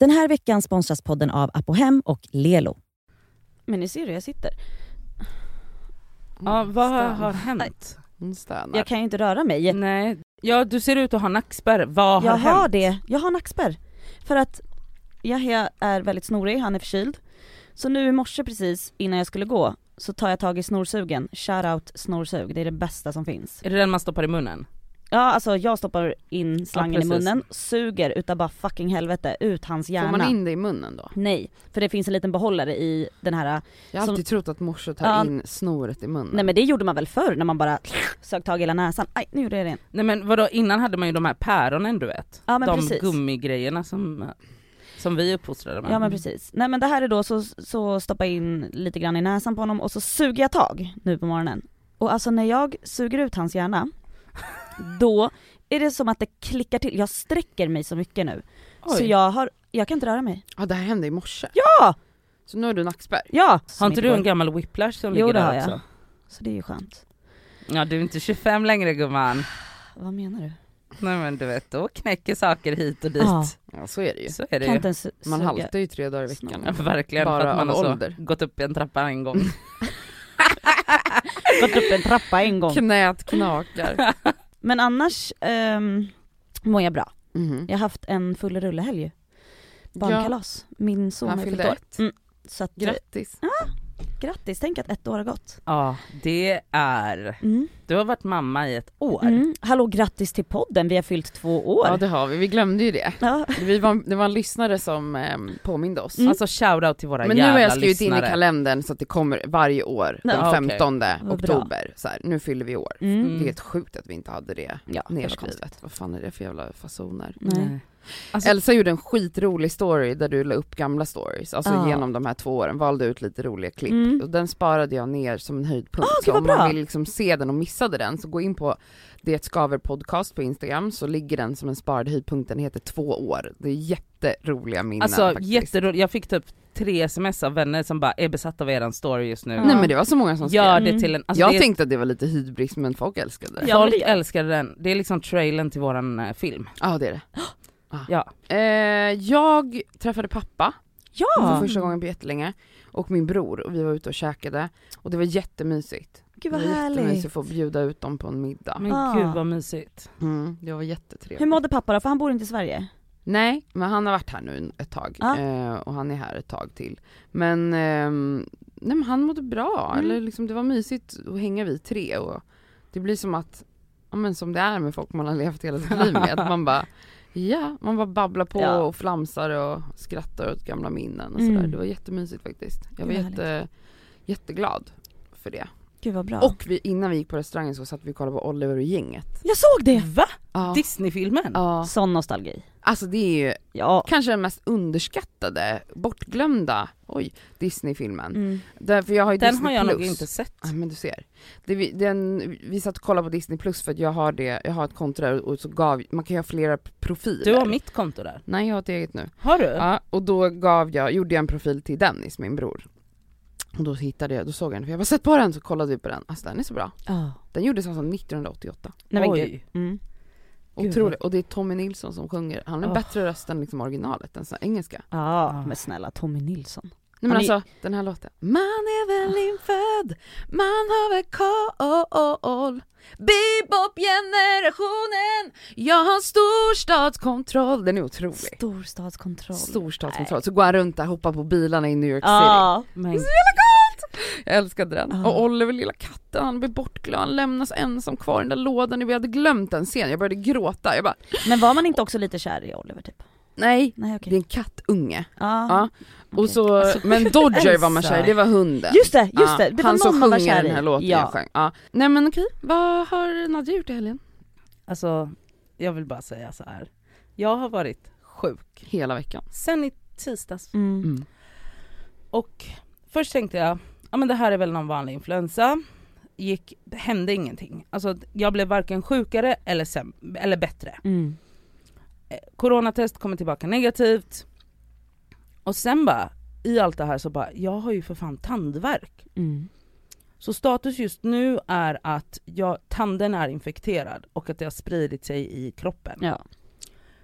Den här veckan sponsras podden av Apohem och Lelo. Men ni ser hur jag sitter. Ja, vad har, har hänt? Hon stönar. Jag kan ju inte röra mig. Nej, ja du ser ut att ha nackspärr. Vad har Jag hänt? har det, jag har nackspärr. För att Yahya är väldigt snorig, han är förkyld. Så nu i morse precis innan jag skulle gå så tar jag tag i snorsugen, shoutout snorsug, det är det bästa som finns. Är det den man stoppar i munnen? Ja alltså jag stoppar in slangen i precis. munnen, suger utav bara fucking helvete ut hans hjärna. Får man in det i munnen då? Nej, för det finns en liten behållare i den här, Jag har Som- alltid trott att morse tar Ja. in snoret i munnen. nej men det gjorde man väl förr när man bara sög tag i hela näsan, aj nu gjorde jag det igen. Nej men vadå, innan hade man ju de här päronen du vet. Ja men de precis. gummigrejerna som, som vi uppfostrade med. Ja men precis. Nej men det här är då så, så stoppar jag in lite grann i näsan på honom och så suger jag tag nu på morgonen. Och alltså när jag suger ut hans hjärna, då är det som att det klickar till. Jag sträcker mig så mycket nu. Så Oj. jag har, jag kan inte röra mig. Ja det här hände i morse. Ja! Så nu har du nackspärr. Ja! Har inte du en gammal whiplash som Jo, ligger det där har jag. också? Så det är ju skönt. Ja du är inte 25 längre gumman. Vad menar du? Nej men du vet, då knäcker saker hit och dit. Ja. Ja så är det ju. Så är det ju. ens Man suga. haltar ju tre dagar i veckan. Ja, verkligen, Bara för att man har så ålder. gått upp i en trappa en gång. Gått upp en trappa en gång. Knät knakar. Men annars ehm, mår jag bra. Mhm. Jag har haft en full rullehelg. Barnkalas. Min son har fyllt år. Mm. Så att, Grattis. Grattis, tänk att ett år har gått. Ja, det är... Mm. Du har varit mamma i ett år. Mm. Hallå grattis till podden, vi har fyllt två år. Ja det har vi, vi glömde ju det. Ja. Vi var, det var en lyssnare som eh, påminde oss. Mm. Alltså shoutout till våra Men nu jävla har jag skrivit in i lyssnare. kalendern så att det kommer varje år den Ja, okej. 15 Vad bra. oktober. Så här, nu fyller vi år. Mm. Det är helt sjukt att vi inte hade det Ja, nedskrivet. Vad fan är det för jävla fasoner? Nej. Alltså, Elsa gjorde en skitrolig story där du la upp gamla stories, alltså Ja. genom de här två åren, valde ut lite roliga klipp Mm. och den sparade jag ner som en höjdpunkt. Gud, så om man vill liksom se den och missade den så gå in på Det Skaver podcast på Instagram så ligger den som en sparad höjdpunkt, den heter två år. Det är jätteroliga minnen alltså faktiskt. jätteroligt, jag fick typ tre sms av vänner som bara är besatta av eran story just nu. Ja. Nej men det var så många som skrev. Gör Mm. det till en, alltså jag det, tänkte att det var lite hybris men folk älskade det. Men folk det- älskade den, det är liksom trailern till våran eh, film. Ja det är det. Ja. Eh, jag träffade pappa Ja! för första gången på jättelänge och min bror och vi var ute och käkade och det var jättemysigt. Gud vad det var jättemysigt härligt. att få bjuda ut dem på en middag. Men Ah. gud vad mysigt. Mm, det var jättetrevligt. Hur mådde pappa då? För han bor inte i Sverige. Nej, men han har varit här nu ett tag Ja. eh, och han är här ett tag till. Men, ehm, nej, men han mådde bra, Mm. eller liksom, det var mysigt att hänga vi tre och det blir som att, ja men som det är med folk man har levt hela sitt liv med, att man bara Ja, man bara babblar på Ja. och flamsar och skrattar åt gamla minnen och Mm. sådär. Det var jättemysigt faktiskt. Jag var jätte, jätteglad för det. Gud vad bra. Och vi, innan vi gick på restaurangen så satt vi och kollade på Oliver och gänget. jag såg det! Va? Ja. Disneyfilmen? ja. Sån nostalgi. Alltså det är ju Ja. kanske den mest underskattade, bortglömda, oj, Disney-filmen. Mm. Därför jag har ju Den Disney har jag nog Plus. inte sett. Ja men du ser. Det, vi, den, vi satt och kollade på Disney Plus för att jag har det, jag har ett konto där och så gav, man kan ju ha flera profiler. Du har mitt konto där. Nej jag har ett eget nu. Har du? Ja, och då gav jag, gjorde jag en profil till Dennis, min bror. Och då hittade jag, då såg jag den, för jag bara sett på den så kollade vi på den, alltså den är så bra. Ja. Den gjordes alltså 1988. Nej men Oj. Mm. Otroligt, och det är Tommy Nilsson som sjunger, han har en Åh. bättre röst än liksom originalet, än så engelska. Ja, men snälla Tommy Nilsson. Nej men är- alltså, den här låten. Man är väl infödd, man har väl koll. Bebop-generationen, jag har storstadskontroll. Den är otrolig. Storstadskontroll. Storstadskontroll. Så går han runt där, hoppar på bilarna i New York City. Ja. Men Jag älskade den. Ja. Och Oliver, lilla katten, han blir bortglömd, han lämnas ensam kvar i den där lådan. Vi hade glömt den scenen, jag började gråta. Jag bara, Men var man inte också lite kär i Oliver typ? Nej, Nej okej. det är en kattunge. Ja. Ja. Och okej. så, Alltså, men Dodger var man kär det var hunden. Just det, just Ja, det. Det var han som sjunger den här i. låten ja. jag sjöng. Ja. Nej men okej, vad har Nadja gjort i helgen? alltså, jag vill bara säga så här. Jag har varit sjuk Hela veckan. sen i tisdags. Mm. Mm. Och först tänkte jag, ja men det här är väl någon vanlig influensa. Gick, det hände ingenting. Alltså jag blev varken sjukare eller, eller bättre. Mm. Eh, Coronatest kommer tillbaka negativt. Och sen bara, i allt det här så bara, jag har ju för fan tandvärk. Mm. Så status just nu är att jag, tanden är infekterad och att det har spridit sig i kroppen. Ja.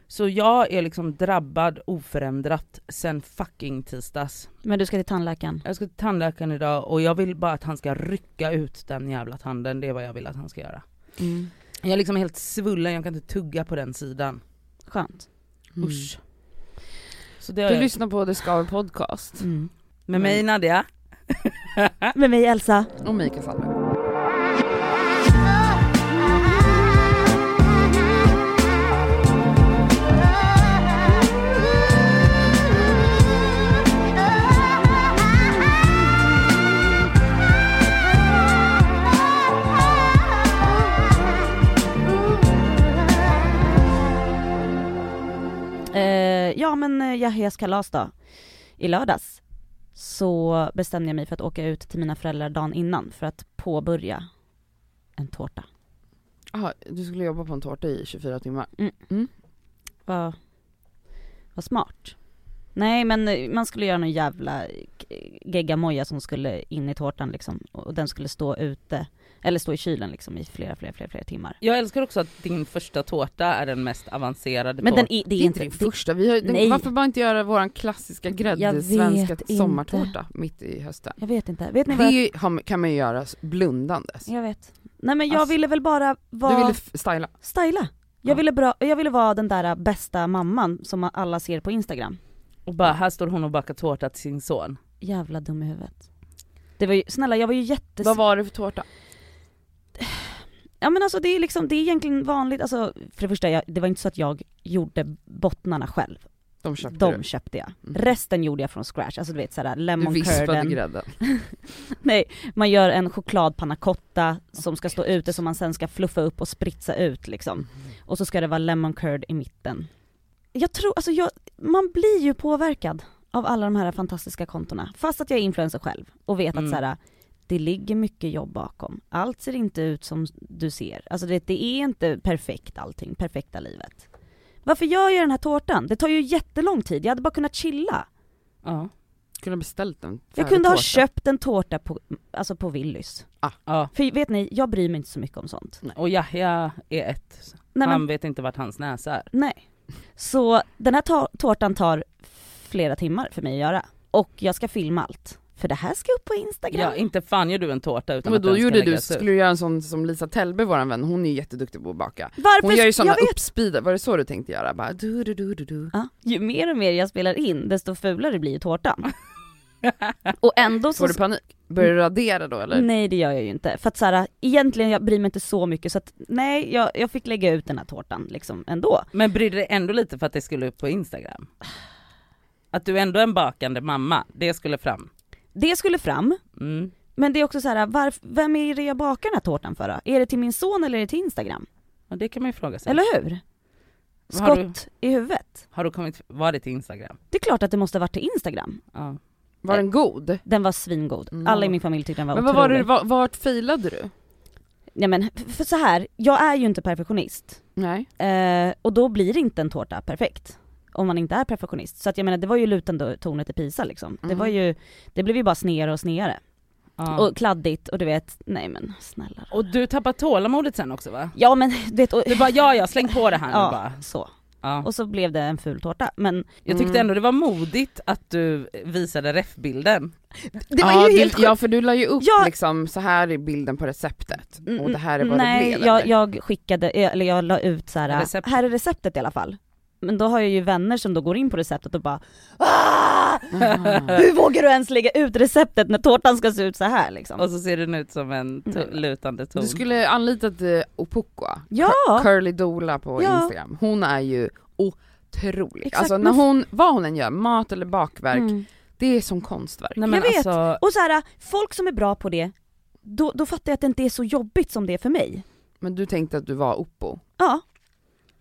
Så jag är liksom drabbad oförändrat sen fucking tisdags. Men du ska till tandläkaren. Jag ska till tandläkaren idag och jag vill bara att han ska rycka ut den jävla tanden, det är vad jag vill att han ska göra. Mm. Jag är liksom helt svullen, jag kan inte tugga på den sidan. Skönt. Mm. Usch. Så det har Du jag. lyssnar på The Skaver Podcast Mm. Med mig Nadja. Med mig Elsa. och Mikael Sandberg. Ja men eh, Yahyas kalas då, i lördags, så bestämde jag mig för att åka ut till mina föräldrar dagen innan för att påbörja en tårta. Aha, du skulle jobba på en tårta i 24 timmar. Vad, vad smart. Nej men eh, man skulle göra någon jävla geggamoja som skulle in i tårtan liksom och den skulle stå ute, eller stå i kylen liksom i flera, flera, flera, flera timmar. Jag älskar också att din första tårta är den mest avancerade Men den är, det är inte, din första, vi har, den, Nej. varför bara inte göra våran klassiska Jag grädde vet svenska inte. sommartårta mitt i hösten? jag vet inte, vet ni Det vad jag, kan man ju göra blundandes. jag vet. Nej men jag Alltså, ville väl bara vara Du ville styla. styla. Jag Ja. ville, bra, jag ville vara den där bästa mamman som alla ser på instagram. Och bara här står hon och bakar tårta till sin son. Jävla dum i huvudet. Det var ju, snälla jag var ju jättes... Vad var det för tårta? Ja men alltså det är liksom, det är egentligen vanligt, alltså för det första, jag, det var inte så att jag gjorde bottnarna själv. De köpte De du. köpte jag. Mm. Resten gjorde jag från scratch, alltså du vet sådär Du lemon vispade curden. grädden. Nej, man gör en chokladpanna cotta som ska stå ute som man sen ska fluffa upp och spritsa ut liksom. Och så ska det vara lemon curd i mitten. Jag tror, alltså jag, man blir ju påverkad av alla de här fantastiska kontona. Fast att jag är influencer själv och vet Mm. att så här, det ligger mycket jobb bakom. Allt ser inte ut som du ser. Alltså det, det är inte perfekt allting, perfekta livet. Varför gör jag den här tårtan? Det tar ju jättelång tid, jag hade bara kunnat chilla. Ja. Kunde ha beställt en Jag kunde ha tårta. köpt en tårta på, alltså på Willys. ja. För vet ni, jag bryr mig inte så mycket om sånt. Och Yahya är ett. Nej, Han men, vet inte vart hans näsa är. nej. Så den här ta- tårtan tar flera timmar för mig att göra. Och jag ska filma allt. För det här ska upp på Instagram. Ja, inte fan gör du en tårta utan Men att då den ska gjorde du, ut. skulle du göra en sån som Lisa Tellberg, våran vän, hon är ju jätteduktig på att baka. Varför? Hon gör ju såna uppspeedade, var det så du tänkte göra? Bara du, du, du, du, du. Ja, ju mer och mer jag spelar in, desto fulare blir ju tårtan. och ändå så... Får du panik? Börjar du radera då eller? Nej det gör jag ju inte. För att så här, egentligen jag bryr mig inte så mycket så att nej, jag, jag fick lägga ut den här tårtan liksom ändå. Men brydde dig ändå lite för att det skulle upp på Instagram? Att du ändå är en bakande mamma, det skulle fram. Det skulle fram, Mm. men det är också så här, varf, vem är det jag bakar den här tårtan för då? Är det till min son eller är det till Instagram? Ja, det kan man ju fråga sig. Eller hur? Har du- Skott i huvudet. Har du kommit, var det till Instagram? Det är klart att det måste ha varit till Instagram. Ja. Var den god? Den var svingod. Mm. Alla i min familj tyckte den var Men vad var otrolig. det, var, vart failade du? Nej men för så här, jag är ju inte perfektionist. Nej. Eh, och då blir inte en tårta perfekt. Om man inte är perfektionist. Så att jag menar det var ju lutande tornet i Pisa liksom. Det Mm. var ju, det blev ju bara snedare och snedare. Ja. Och kladdigt och du vet, nej men snälla. Och du tappar tålamodet sen också va? Ja men du vet, och, Du bara ja ja, släng på det här nu ja bara. så. Ja. Och så blev det en ful tårta. Men Jag tyckte Mm. ändå det var modigt att du visade ref-bilden. det var ja, ju helt sjukt. Ja för du la ju upp Ja. liksom, så här är bilden på receptet Mm, och det här är vad Nej, det blev jag, eller? jag skickade, eller jag la ut så här. Här är receptet i alla fall. Men då har jag ju vänner som då går in på receptet och bara "Ah! Hur vågar du ens lägga ut receptet när tårtan ska se ut så här liksom? Och så ser den ut som en to- Mm. lutande ton. Du skulle anlitat eh, Opokwa, Ja! Curly Dola på Ja. Instagram. Hon är ju otrolig. Exakt, alltså när hon, vad hon än gör, mat eller bakverk, Mm. det är som konstverk. Nej, men Jag vet. Alltså, Och så här, folk som är bra på det, då, då fattar jag att det inte är så jobbigt som det är för mig. Men du tänkte att du var Oppo Ja,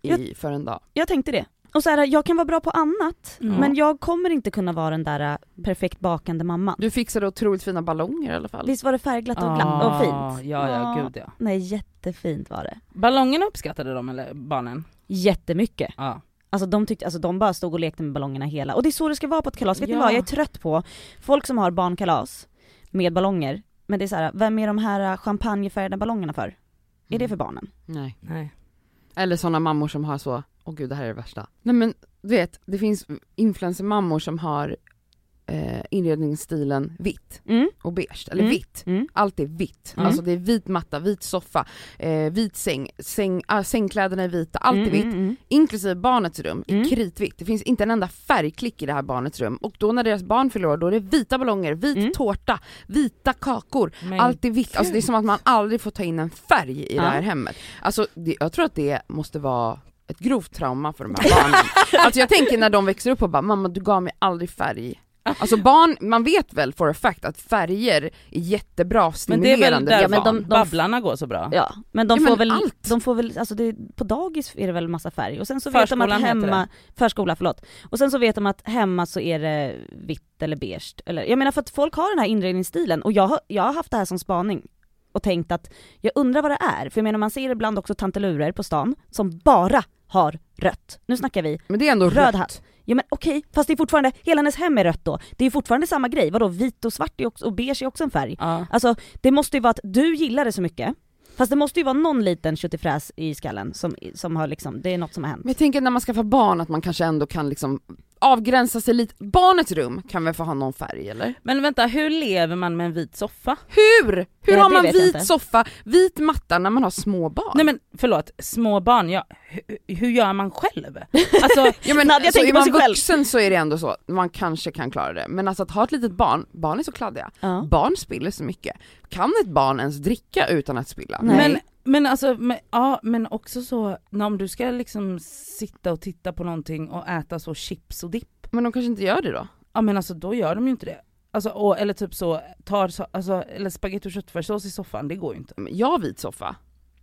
i, för en dag? jag tänkte det. Och så här, jag kan vara bra på annat, Mm. men jag kommer inte kunna vara den där äh, perfekt bakande mamman. Du fixade otroligt fina ballonger i alla fall. Visst var det färgglatt och, ah, glatt och fint? Ja ja, Ja. gud ja. Nej, jättefint var det. Ballongerna uppskattade de eller barnen? Jättemycket. Ja. Alltså de tyckte, alltså de bara stod och lekte med ballongerna hela, och det är så det ska vara på ett kalas. Vet ni Ja. vad, jag är trött på folk som har barnkalas med ballonger, men det är så här, vem är de här äh, champagnefärgade ballongerna för? Är det för barnen? Nej. Nej. Eller sådana mammor som har så åh gud det här är det värsta. Nej men du vet, det finns influencermammor som har eh, inredningsstilen vitt Mm. och beige, eller Mm. vitt. Mm. Allt är vitt, Mm. alltså det är vit matta, vit soffa, eh, vit säng, säng ah, sängkläderna är vita, allt är Mm, vitt. mm. Inklusive barnets rum är kritvitt, det finns inte en enda färgklick i det här barnets rum och då när deras barn fyller år då är det vita ballonger, vit tårta, vita kakor, Men allt är vitt. Alltså det är som att man aldrig får ta in en färg i Ja. det här hemmet. Alltså det, jag tror att det måste vara ett grovt trauma för de här barnen. alltså jag tänker när de växer upp och bara mamma du gav mig aldrig färg. Alltså barn, man vet väl for a fact att färger är jättebra Men det är väl stimulerande där för men barn. de- babblarna går så bra. Ja, men de Ja, får men väl, allt. de får väl, alltså det, på dagis är det väl massa färg och sen så vet de Förskolan att hemma, förskola förlåt, och sen så vet de att hemma så är det vitt eller beige, eller jag menar för att folk har den här inredningsstilen och jag har, jag har haft det här som spaning och tänkt att jag undrar vad det är, för jag menar man ser ibland också tantelurer på stan som bara har rött. Nu snackar vi Men det är ändå röd rött. hatt. Ja men okej, fast det är fortfarande, hela hennes hem är rött då. Det är fortfarande samma grej, vadå vit och svart också, och beige är också en färg. Ja. Alltså det måste ju vara att du gillar det så mycket, fast det måste ju vara någon liten köttifräs i skallen som, som har liksom, det är något som har hänt. Men jag tänker när man skaffar barn att man kanske ändå kan liksom avgränsa sig lite. Barnets rum kan väl få ha någon färg eller? Men vänta, hur lever man med en vit soffa? Hur? Hur har man vit soffa, vit matta när man har små barn? Nej men förlåt, små barn, ja, hur, hur gör man själv? Alltså, Ja men Nadja alltså, tänker är på man själv. vuxen så är det ändå så, man kanske kan klara det. Men alltså att ha ett litet barn, barn är så kladdiga. Ja. Barn spiller så mycket. Kan ett barn ens dricka utan att spilla? Nej. men, men alltså, men, ja men också så, när om du ska liksom sitta och titta på någonting och äta så chips och dipp, Men de kanske inte gör det då? ja men alltså då gör de ju inte det. Alltså, och, eller typ så, tar, så- alltså, eller spagetti och köttfärssås i soffan, det går ju inte. Men Jag har vit soffa.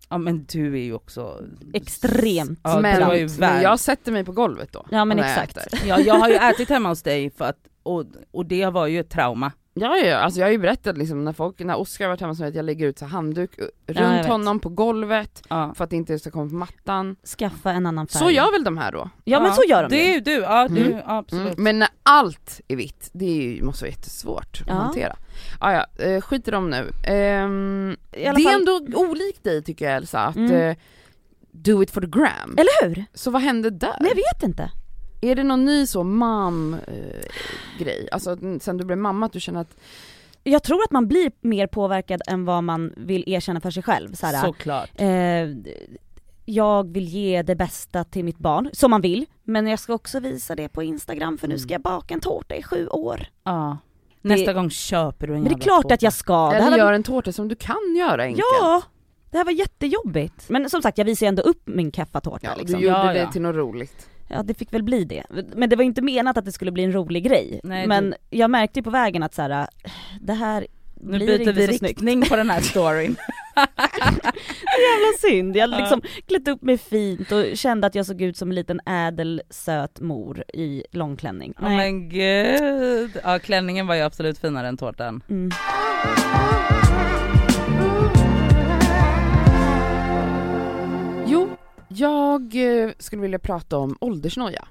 Ja men du är ju också Extremt. Ja, men, men jag sätter mig på golvet då. Ja men jag exakt. äter. Ja, jag har ju ätit hemma hos dig för att, och, och det var ju ett trauma. Ja, ja, alltså jag har ju berättat liksom när folk, när Oskar har varit hemma så vet jag lägger ut så handduk runt vet. honom på golvet Ja. för att det inte ska komma på mattan. Skaffa en annan färg. Så gör väl de här då? Ja men så gör de Det är ju. du, ja du, Mm. ja, absolut. Mm. Men när allt är vitt, det är ju, måste vara jättesvårt Ja. att hantera. Ah, ja, eh, skit i dem nu. Ehm, I alla det är fall- ändå olikt dig tycker jag Elsa, att Mm. eh, do it for the gram. Eller hur? Så vad hände där? Nej jag vet inte. Är det någon ny så mam eh? Alltså sen du blev mamma att du känner att, Jag tror att man blir mer påverkad än vad man vill erkänna för sig själv. Så här, Såklart. eh, jag vill ge det bästa till mitt barn, som man vill, men jag ska också visa det på instagram för nu Mm. ska jag baka en tårta i sju år. Ja. Nästa gång köper du en Men det är klart tårta. att jag ska. Det eller var, gör en tårta som du kan göra enkelt. ja, det här var jättejobbigt. Men som sagt jag visade ändå upp min keffatårta Ja, liksom. du gjorde Ja, det ja. till något roligt. Ja det fick väl bli det. Men det var inte menat att det skulle bli en rolig grej. Nej, men jag märkte ju på vägen att så här, det här Nu blir byter inte vi så snyggt. riktning på den här storyn. jävla synd. Jag hade liksom klätt upp mig fint och kände att jag såg ut som en liten ädel söt mor i långklänning. Ja men gud. Ja klänningen var ju absolut finare än tårtan. Mm. Jag eh, skulle vilja prata om åldersnoja.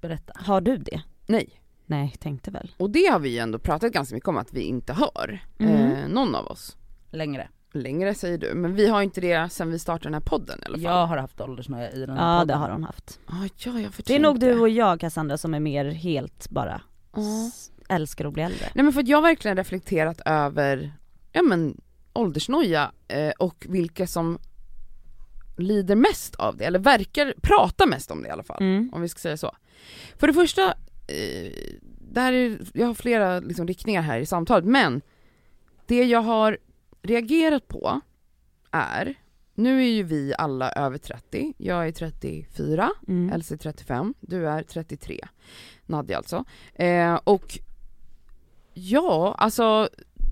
Berätta. Har du det? Nej. Nej, tänkte väl. Och det har vi ju ändå pratat ganska mycket om att vi inte har. Mm. Eh, någon av oss. Längre. Längre säger du, men vi har inte det sen vi startade den här podden i alla fall. Jag har haft åldersnöja i den här Ja podden. det har hon haft. Ah, ja, jag Det är nog du och jag Cassandra som är mer helt bara Ja. s- älskar att bli äldre. Nej men för att jag har verkligen reflekterat över, ja men åldersnoja eh, och vilka som lider mest av det, eller verkar prata mest om det i alla fall. Mm. Om vi ska säga så. För det första, eh, det här är, jag har flera liksom, riktningar här i samtalet, men det jag har reagerat på är, nu är ju vi alla över 30, jag är 34, Mm. Elsie är 35, du är 33, Nadja alltså. Eh, och ja, alltså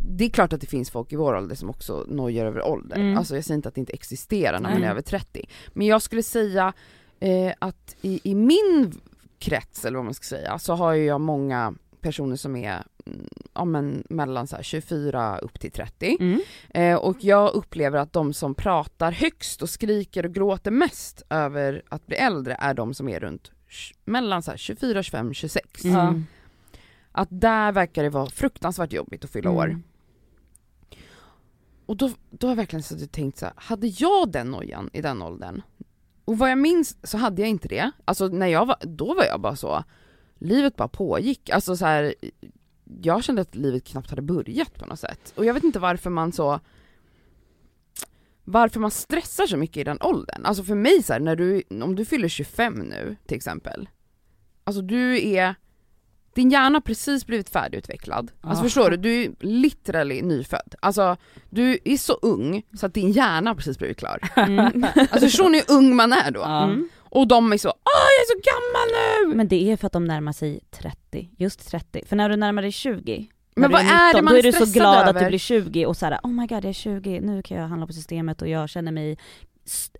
det är klart att det finns folk i vår ålder som också nojar över ålder. Mm. Alltså jag säger inte att det inte existerar när man är över 30. Men jag skulle säga eh, att i, i min krets, eller vad man ska säga, så har ju jag många personer som är mm, ja, men mellan så här 24 upp till 30. Mm. Eh, och jag upplever att de som pratar högst och skriker och gråter mest över att bli äldre är de som är runt mellan så här 24, 25, 26. Mm. Att där verkar det vara fruktansvärt jobbigt att fylla år. Och då, då har jag verkligen suttit och tänkt så här, hade jag den nojan i den åldern? Och vad jag minns så hade jag inte det, alltså när jag var, då var jag bara så, livet bara pågick, alltså så här, jag kände att livet knappt hade börjat på något sätt. Och jag vet inte varför man så varför man stressar så mycket i den åldern. Alltså för mig så här, när du, om du fyller 25 nu till exempel, alltså du är, din hjärna har precis blivit färdigutvecklad. Alltså förstår du, du är literally nyfödd. Alltså du är så ung så att din hjärna har precis blivit klar. Mm. Alltså förstår ni hur ung man är då? Mm. Och de är så åh jag är så gammal nu! Men det är för att de närmar sig 30, just 30. För när du närmar dig 20, Men vad du är det 19, man då är är du så glad att över? du blir 20 och såhär oh my god jag är 20, nu kan jag handla på systemet och jag känner mig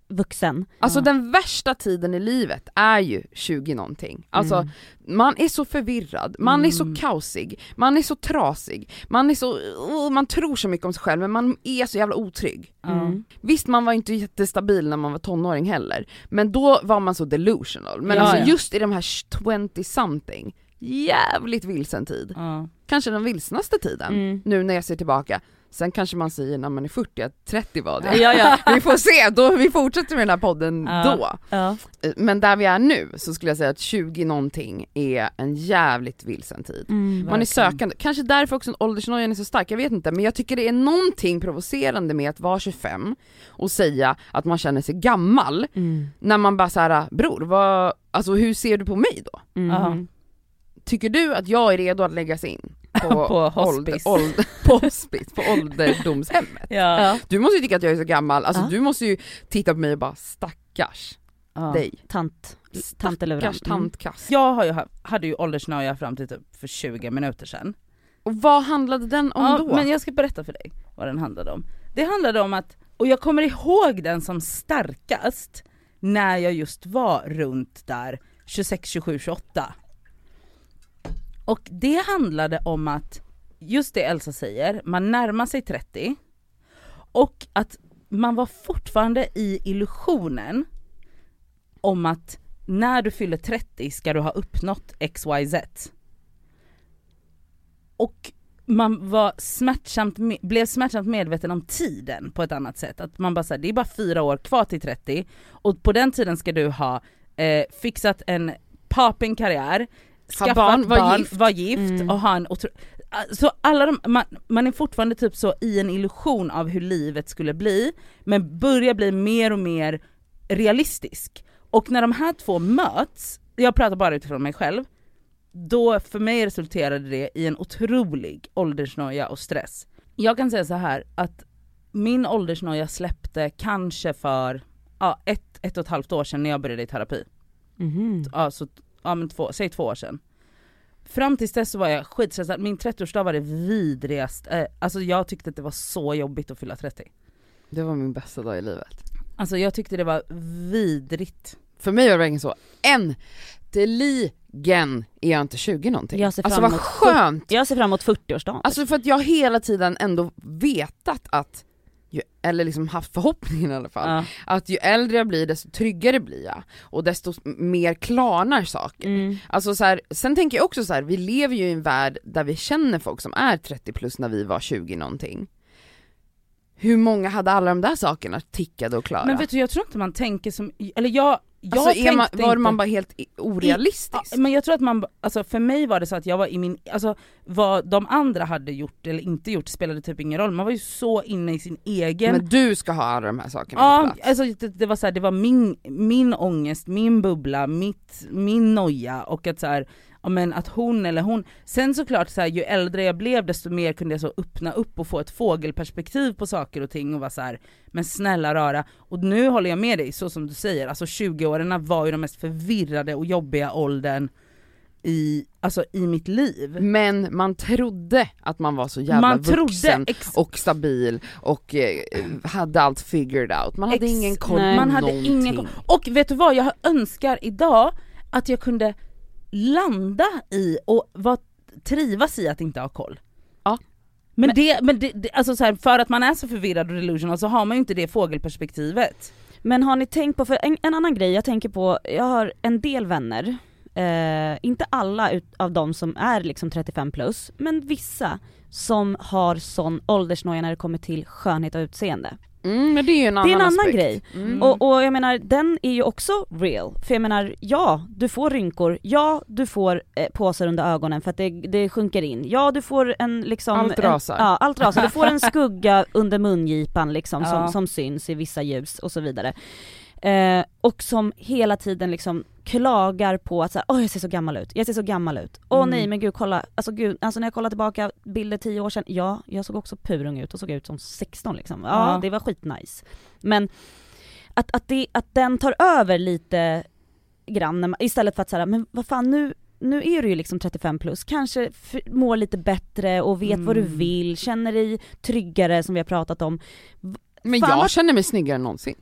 vuxen. Alltså Ja. den värsta tiden i livet är ju 20 någonting. Alltså Mm. man är så förvirrad, man är så Mm. kaosig, man är så trasig, man är så, oh, man tror så mycket om sig själv men man är så jävla otrygg. Mm. Visst man var inte jättestabil när man var tonåring heller, men då var man så delusional. Men Ja, alltså ja. just i de här 20 something, jävligt vilsen tid. Ja. Kanske den vilsnaste tiden, Mm. nu när jag ser tillbaka. Sen kanske man säger när man är 40 att 30 var det. Ja, ja. Vi får se, då, vi fortsätter med den här podden Ja. då. ja. Men där vi är nu så skulle jag säga att 20 någonting är en jävligt vilsen tid. Mm. Man är Verkligen. sökande, kanske därför också åldersnojan är så stark, jag vet inte, men jag tycker det är någonting provocerande med att vara 25 och säga att man känner sig gammal, Mm. när man bara såhär, bror vad, alltså hur ser du på mig då? Mm. Tycker du att jag är redo att läggas in på, På hospice. ålder, på hospice, på ålderdomshemmet? Ja. Du måste ju tycka att jag är så gammal, alltså Ja. du måste ju titta på mig och bara stackars Ja. dig. Tant, tanteluran. Stackars tantkass. Jag har ju, ha- hade ju åldersnoja fram till typ för 20 minuter sedan. Och vad handlade den om ja, då? Men jag ska berätta för dig vad den handlade om. Det handlade om att, och jag kommer ihåg den som starkast när jag just var runt där 26, 27, 28. Och det handlade om att, just det Elsa säger, man närmar sig 30 och att man var fortfarande i illusionen om att när du fyller 30 ska du ha uppnått XYZ. Och man var smärtsamt, blev smärtsamt medveten om tiden på ett annat sätt. Att man bara säger det är bara fyra år kvar till 30 och på den tiden ska du ha eh, fixat en popping karriär, skaffat barn, barn, var gift. var gift Mm. och ha en otro... Så alla de, man, man är fortfarande typ så i en illusion av hur livet skulle bli, men börjar bli mer och mer realistisk. Och när de här två möts, jag pratar bara utifrån mig själv, då för mig resulterade det i en otrolig åldersnoja och stress. Jag kan säga så här att min åldersnoja släppte kanske för ja, ett, ett och ett halvt år sedan när jag började i terapi. Mhm. Ja, så, ja men två, säg två år sedan. Fram tills dess så var jag skitstressad, min 30-årsdag var det vidrigast, eh, alltså jag tyckte att det var så jobbigt att fylla 30. Det var min bästa dag i livet. Alltså jag tyckte det var vidrigt. För mig var det verkligen så, äntligen är jag inte 20 någonting. Jag ser Alltså fram vad emot skönt! Jag ser fram emot 40-årsdagen. Alltså för att jag hela tiden ändå vetat att, ju, eller liksom haft förhoppningen i alla fall, Ja. att ju äldre jag blir desto tryggare blir jag och desto mer klarnar saker. mm. Alltså så här, sen tänker jag också så här, vi lever ju i en värld där vi känner folk som är 30 plus när vi var 20 någonting. Hur många hade alla de där sakerna tickade och klara? Men vet du jag tror inte man tänker som, eller jag, jag alltså är man, tänkte var inte, man bara helt i- orealistisk? Ja, men jag tror att man, alltså för mig var det så att jag var i min, alltså vad de andra hade gjort eller inte gjort spelade typ ingen roll, man var ju så inne i sin egen Men du ska ha alla de här sakerna Ja, alltså det, det var så här, det var min, min ångest, min bubbla, mitt, min noja och att så här, men att hon eller hon, sen såklart så här, ju äldre jag blev desto mer kunde jag så öppna upp och få ett fågelperspektiv på saker och ting och vara så här, men snälla rara, och nu håller jag med dig så som du säger, alltså 20-åringarna var ju de mest förvirrade och jobbiga åldern i, alltså i mitt liv. Men man trodde att man var så jävla Man vuxen och stabil och eh, hade allt figured out. Man hade Ex- ingen koll på Man hade någonting. ingen. Och vet du vad, jag önskar idag att jag kunde landa i och var, trivas i att inte ha koll. Ja. Men, Men- det, men det, det, alltså så här, för att man är så förvirrad och delusional så har man ju inte det fågelperspektivet. Men har ni tänkt på, för en, en annan grej jag tänker på, jag har en del vänner, eh, inte alla ut, av dem som är liksom 35 plus, men vissa som har sån åldersnoja när det kommer till skönhet och utseende. Mm, men det är ju en Det annan är en annan aspekt. grej. Mm. Och, och jag menar, den är ju också real. För jag menar, ja, du får rynkor, ja, du får eh, påsar under ögonen för att det, det sjunker in, ja du får en liksom... Allt en, rasar. Ja, allt rasar. Du får en skugga under mungipan liksom som, Ja. som syns i vissa ljus och så vidare. Eh, och som hela tiden liksom klagar på att så här, åh jag ser så gammal ut, jag ser så gammal ut. Åh Mm. nej men gud kolla, alltså gud, alltså när jag kollar tillbaka bilder tio år sedan, ja jag såg också purung ut och såg ut som 16 liksom. Ja, Ja. det var skitnice. Men att, att, det, att den tar över lite grann man, istället för att säga men vad fan nu, nu är du ju liksom 35 plus, kanske mår lite bättre och vet vad du Mm. vill, känner dig tryggare som vi har pratat om. Men Fan, jag vad- känner mig snyggare än någonsin.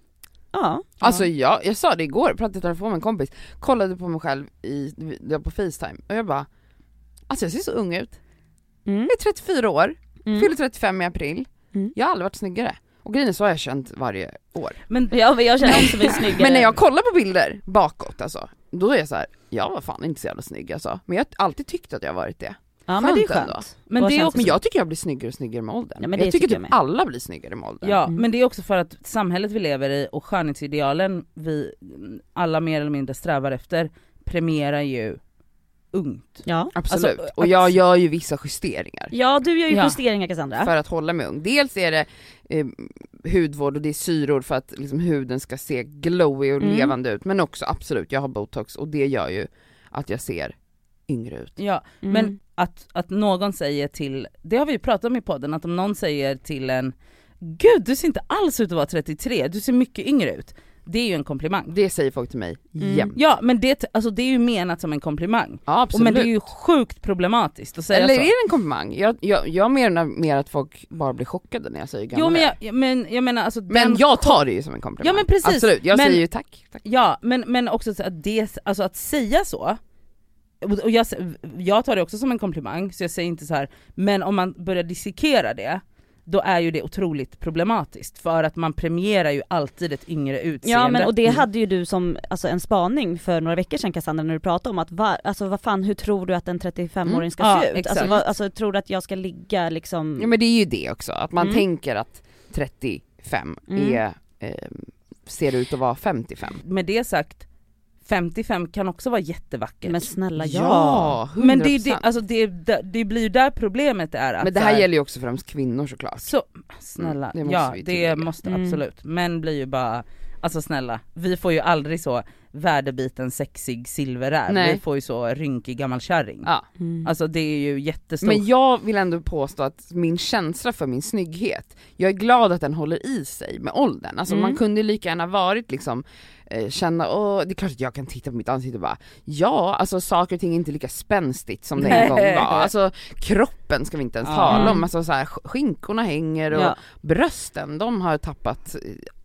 Ja, Alltså jag, jag sa det igår, pratade i telefon med en kompis, kollade på mig själv i, på facetime och jag bara Alltså jag ser så ung ut, mm. jag är 34 år, Mm. fyller 35 i april, Mm. jag har aldrig varit snyggare. Och grejen är så har jag känt varje år. Men Ja men jag känner också mig snyggare. Men när jag kollar på bilder bakåt alltså, då är jag så här, jag var fan inte så jävla snygg alltså. Men jag har alltid tyckt att jag har varit det. Ja men det är skönt. Men det är också- Men jag tycker jag blir snyggare och snyggare med åldern. Ja, men det jag tycker tycker typ alla blir snyggare med åldern. Ja, Mm. men det är också för att samhället vi lever i och skönhetsidealen vi alla mer eller mindre strävar efter premierar ju ungt. Ja. Absolut. Alltså, och jag gör ju vissa justeringar. ja du gör ju Ja. justeringar Cassandra. för att hålla mig ung. Dels är det eh, hudvård och det är syror för att liksom, huden ska se glowy och Mm. levande ut, men också absolut, jag har botox och det gör ju att jag ser yngre ut. Ja, Mm. men att, att någon säger till, det har vi ju pratat om i podden, att om någon säger till en Gud du ser inte alls ut att vara 33, du ser mycket yngre ut. Det är ju en komplimang. Det säger folk till mig Mm. jämt. Ja men det, alltså, det är ju menat som en komplimang. Ja Och absolut. men det är ju sjukt problematiskt att säga Eller så. är det en komplimang? Jag, jag, jag menar mer att folk bara blir chockade när jag säger gammal Jo men jag, men jag menar alltså Men jag tar det ju som en komplimang. Ja, men precis. Absolut, jag Men- säger ju tack. tack. Ja, men, men också så att, det, alltså att säga så, och jag, jag tar det också som en komplimang, så jag säger inte så här. men om man börjar dissekera det, då är ju det otroligt problematiskt, för att man premierar ju alltid ett yngre utseende. Ja men och det Mm. hade ju du som alltså, en spaning för några veckor sedan Cassandra när du pratade om att va, alltså vad fan hur tror du att en 35-åring ska Mm. se Ja, ut? Alltså, exakt. vad, alltså tror du att jag ska ligga liksom Ja men det är ju det också, att man Mm. tänker att 35 Mm. är, eh, ser ut att vara 55. Med det sagt, 55 kan också vara jättevackert. Men snälla ja! Ja, 100%. Men det, det, alltså det, det, det blir ju där problemet är att Men det så här gäller ju också främst kvinnor såklart. Så, snälla, Mm, det måste ja det måste Mm. absolut. Män blir ju bara, alltså snälla, vi får ju aldrig så värdebiten sexig silverräv, Nej. vi får ju så rynkig gammal kärring. Ja. Mm. Alltså det är ju jättestort. Men jag vill ändå påstå att min känsla för min snygghet, jag är glad att den håller i sig med åldern. Alltså Mm. man kunde lika gärna varit liksom, eh, känna, åh det är klart att jag kan titta på mitt ansikte och bara, ja alltså saker och ting är inte lika spänstigt som det en gång var. Alltså kroppen ska vi inte ens Ja. tala om, Mm. alltså så här, sk- skinkorna hänger och Ja. brösten, de har tappat,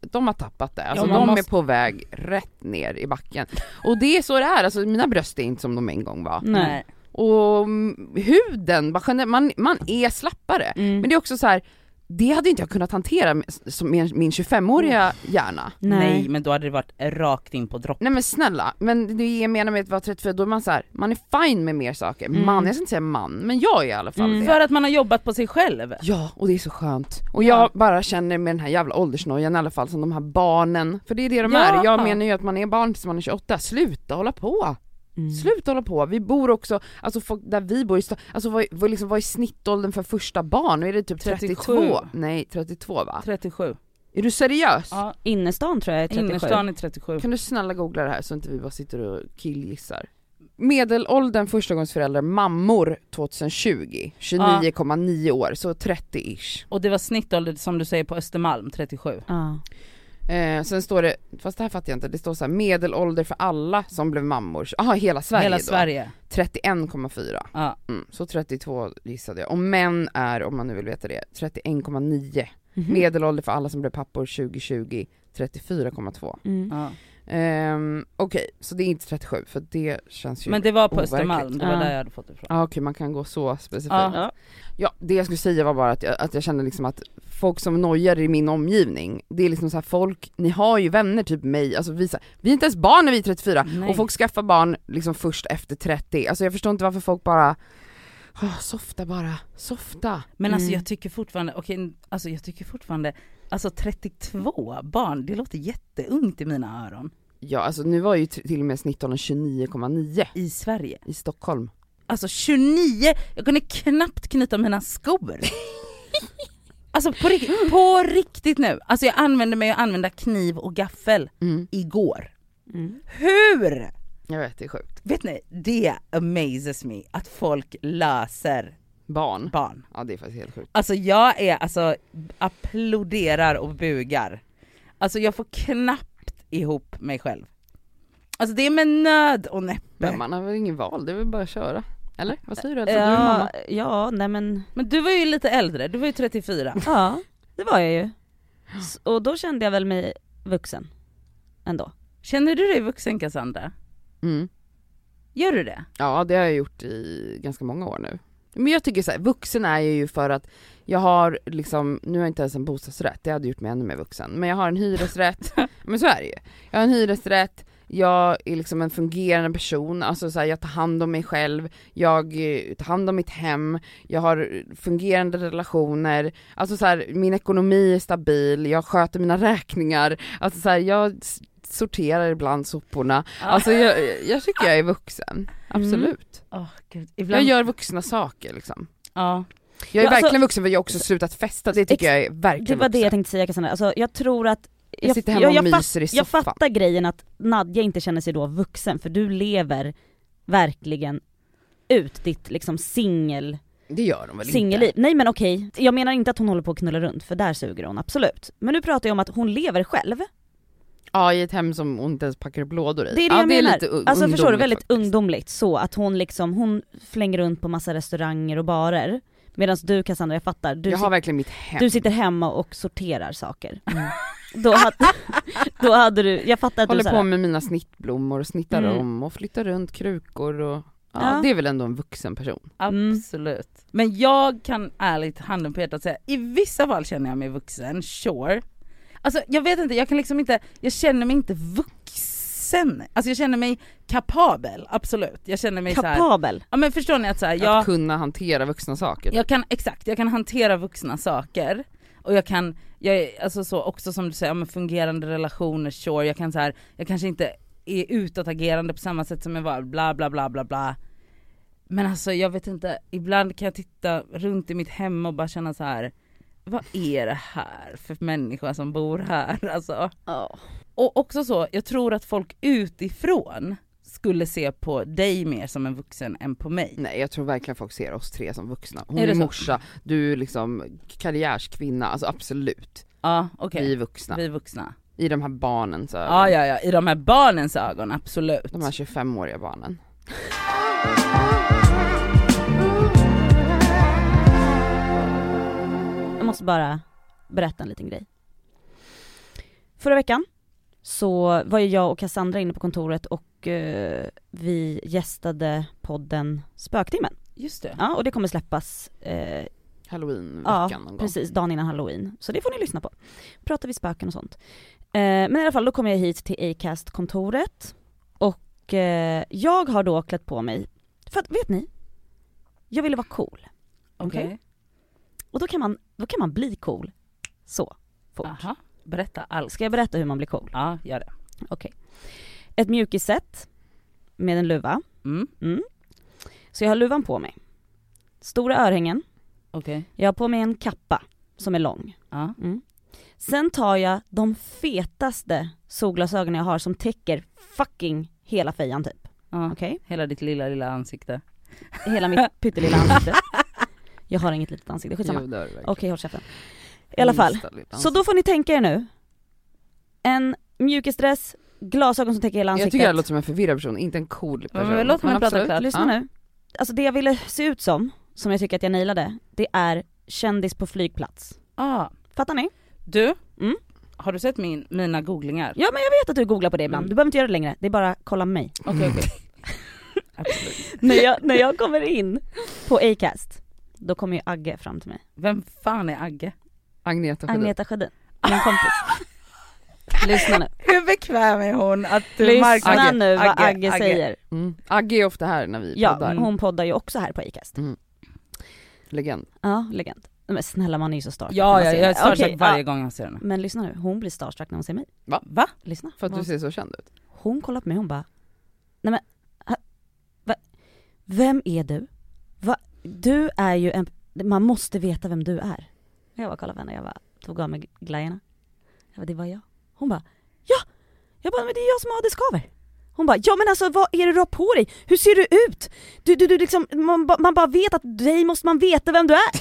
de har tappat det. Alltså Ja, de måste- är på väg rätt ner i backen. Och det är så det är, alltså mina bröst är inte som de en gång var. Nej. Och mm, huden, man, man är slappare. Mm. Men det är också så här. Det hade inte jag kunnat hantera med, som min, min 25-åriga hjärna. Nej. Nej. men då hade det varit rakt in på dropp. Nej men snälla, men det jag menar med att vara 34, då är man så här, man är fine med mer saker. Mm. Man, jag ska inte säga man, men jag är i alla fall Mm. det. För att man har jobbat på sig själv. Ja, och det är så skönt. Och Ja. jag bara känner med den här jävla åldersnojan i alla fall, som de här barnen, för det är det de Ja. är. Jag menar ju att man är barn tills man är 28, sluta hålla på! Mm. Sluta hålla på, vi bor också, alltså folk där vi bor i sta- alltså vad, vad, liksom, vad är snittåldern för första barn? Nu är det typ 32? 37. Nej 32 va? 37. Är du seriös? Ja, Innerstan tror jag är 37. innerstan är 37. Kan du snälla googla det här så inte vi bara sitter och killgissar? Medelåldern förstagångsföräldrar mammor 2020, 29,9 år, så 30-ish. Och det var snittålder som du säger på Östermalm, 37. Ja. Eh, sen står det, fast det här fattar jag inte, det står så här medelålder för alla som blev mammor, jaha hela Sverige Hela då? Sverige. 31,4. Ja. Mm, så 32 gissade jag. Och män är, om man nu vill veta det, 31,9. Mhm. Medelålder för alla som blev pappor 2020, 34,2. Mm. Ja. Ehm, Okej, så det är inte 37 för det känns ju... Men det var på overkligt. Östermalm, det var där jag hade fått det ifrån. Ja okej, man kan gå så specifikt. Ja. Ja. Det jag skulle säga var bara att jag, att jag kände liksom att folk som nojar i min omgivning, det är liksom så här folk, ni har ju vänner typ mig, alltså vi, så här, vi är inte ens barn när vi är 34 Nej. och folk skaffar barn liksom först efter 30, alltså jag förstår inte varför folk bara oh, softa bara, softa. Men alltså Mm. jag tycker fortfarande, okej, alltså jag tycker fortfarande Alltså 32 barn, det låter jätteungt i mina öron. Ja alltså nu var ju till och med snittåldern 29,9 I Sverige. i Stockholm. Alltså 29, jag kunde knappt knyta mina skor. Alltså på, rikt- på riktigt nu, alltså jag använde mig att använda kniv och gaffel Mm. igår. Mm. Hur? Jag vet, det är sjukt. Vet ni, det amazes me att folk löser Barn. barn. Ja det är faktiskt helt sjukt. Alltså jag är alltså applåderar och bugar. Alltså jag får knappt ihop mig själv. Alltså det är med nöd och näppe. Men man har väl ingen val, det är väl bara att köra. Eller? Vad säger du Elsa? Du är mamma. Ja, ja, nej men, Men du var ju lite äldre, du var ju 34. ja det var jag ju. Och då kände jag väl mig vuxen. Ändå. Känner du dig vuxen Cassandra? Mm. Gör du det? Ja det har jag gjort i ganska många år nu. Men jag tycker så här, vuxen är jag ju för att jag har liksom, nu har jag inte ens en bostadsrätt, det hade gjort mig ännu mer vuxen. Men jag har en hyresrätt, men så är det ju. Jag har en hyresrätt, jag är liksom en fungerande person, alltså så här, jag tar hand om mig själv, jag eh, tar hand om mitt hem, jag har fungerande relationer, alltså så här, min ekonomi är stabil, jag sköter mina räkningar, alltså så här, jag sorterar ibland soporna, alltså jag, jag tycker jag är vuxen, absolut. Åh, Gud. Jag Ibland... gör vuxna saker liksom. Ja. Jag är Ja, alltså- verkligen vuxen för jag har också slutat festa, det tycker jag är verkligen Det var det jag vuxen. tänkte säga Cassandra, alltså jag tror att Jag sitter hemma och jag, myser i jag fattar grejen att Nadja inte känner sig då vuxen för du lever verkligen ut ditt liksom singel, Det gör de väl singelliv. inte? Nej men okej, jag menar inte att hon håller på att knulla runt för där suger hon absolut. Men nu pratar jag om att hon lever själv. Ja i ett hem som hon inte ens packar upp lådor i. Det är det ja, jag det är menar. lite u- alltså förstår du, väldigt faktiskt. ungdomligt så att hon liksom, hon flänger runt på massa restauranger och barer. Medan du Cassandra, jag fattar, du, Jag har verkligen mitt hem. du sitter hemma och sorterar saker. Då, hade, då hade du, jag fattar att Håller du såhär, på med mina snittblommor och snittar Mm. om och flyttar runt krukor och ja, Ja. det är väl ändå en vuxen person. Mm. Absolut. Men jag kan ärligt handen på hjärtat säga, i vissa fall känner jag mig vuxen, sure. Alltså jag vet inte, jag kan liksom inte, jag känner mig inte vuxen. Alltså jag känner mig kapabel, absolut. Jag känner mig så här. kapabel. ja men förstår ni att så här, Att jag, kunna hantera vuxna saker. jag kan, exakt, jag kan hantera vuxna saker. Och jag kan, jag är alltså så också som du säger, ja, men fungerande relationer, sure. Jag kan så här, jag kanske inte är utåtagerande på samma sätt som jag var, bla bla bla bla bla. Men alltså jag vet inte, ibland kan jag titta runt i mitt hem och bara känna så här. Vad är det här för människa som bor här alltså? Ja. Och också så, jag tror att folk utifrån skulle se på dig mer som en vuxen än på mig. Nej jag tror verkligen folk ser oss tre som vuxna. Hon Är är, morsa, du är liksom karriärskvinna, alltså absolut. Ja okej, Vi är vuxna. vi är vuxna. I de här barnens ögon. Ja ja ja, i de här barnens ögon, absolut. De här 25-åriga barnen. Måste bara berätta en liten grej. Förra veckan så var ju jag och Cassandra inne på kontoret och eh, vi gästade podden Spöktimmen. Just det. Ja, och det kommer släppas eh, Halloween-veckan Ja, någon gång. precis, dagen innan halloween. Så det får ni lyssna på. Pratar vi spöken och sånt. Eh, men i alla fall, då kom jag hit till Acast-kontoret och eh, jag har då klätt på mig, för att vet ni? Jag ville vara cool. Okej. Okej. Och då kan man, då kan man bli cool så fort. Aha. Berätta allt. Ska jag berätta hur man blir cool? Ja, gör det. Okej. Ett mjukisset med en luva. Mm. Mm. Så jag har luvan på mig. Stora örhängen. Okej. Jag har på mig en kappa som är lång. Ja. Mm. Sen tar jag de fetaste solglasögonen jag har som täcker fucking hela fejan typ. ja. Okej? Hela ditt lilla lilla ansikte. Hela mitt pyttelilla ansikte. Jag har inget litet ansikte, skitsamma. Jo, det har du verkligen. Okej håll käften. I alla fall. Så då får ni tänka er nu. En mjukisdress, glasögon som täcker hela Jag ansiktet. tycker jag låter som en förvirrad person, inte en cool Men person. låt mig prata klart. Lyssna Ja. nu. Alltså det jag ville se ut som, som jag tycker att jag nailade, det är kändis på flygplats. Ah. Fattar ni? Du, Mm. har du sett min, mina googlingar? Ja men jag vet att du googlar på det ibland, Mm. du behöver inte göra det längre, det är bara kolla mig. Okej okej. Absolut. när, jag, när jag kommer in på Acast, då kommer ju Agge fram till mig. Vem fan är Agge? Agneta Sjödin. Agneta Sjödin, min kompis. Lyssna nu. Hur bekväm är hon att du Lyssna marknadsför- nu vad Agge, säger. Mm. Agge är ofta här när vi Ja, poddar. hon poddar ju också här på Acast. Legend. Ja, legend. Men snälla man är ju så starstruck Ja, ja jag är starstruck Okej, varje ja. gång jag ser henne. Men lyssna nu, hon blir starstruck när hon ser mig. Va? Lyssna. För att du Vad- ser så känd ut. Hon kollar på mig hon bara, nej men, ha, va, vem är du? Du är ju en, man måste veta vem du är. Jag bara kollade på henne, jag bara tog av mig glajjorna. Jag bara, det var jag. Hon bara, ja! Jag bara, men det är jag som har det skaver. Hon bara, ja men alltså vad är det du har på dig? Hur ser du ut? Du, du, du liksom, man, ba- man bara vet att dig måste man veta vem du är.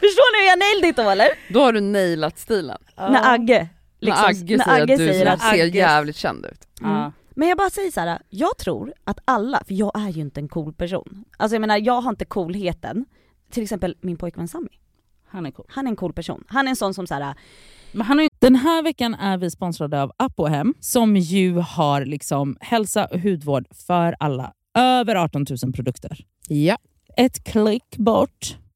Förstår ni hur jag nailed it då eller? Då har du nailat stilen. När Agge, liksom, när Agge säger att du säger att ser Agge jävligt känd ut. Ja. Men jag bara säger så här: jag tror att alla, för jag är ju inte en cool person. Alltså jag menar jag har inte coolheten, till exempel min pojkvän Sami. Han är cool. Han är en cool person. Han är en sån som så här. Men han har ju... Den här veckan är vi sponsrade av Apohem som ju har liksom hälsa och hudvård för alla. Över 18 000 produkter. Ja. Ett klick bort.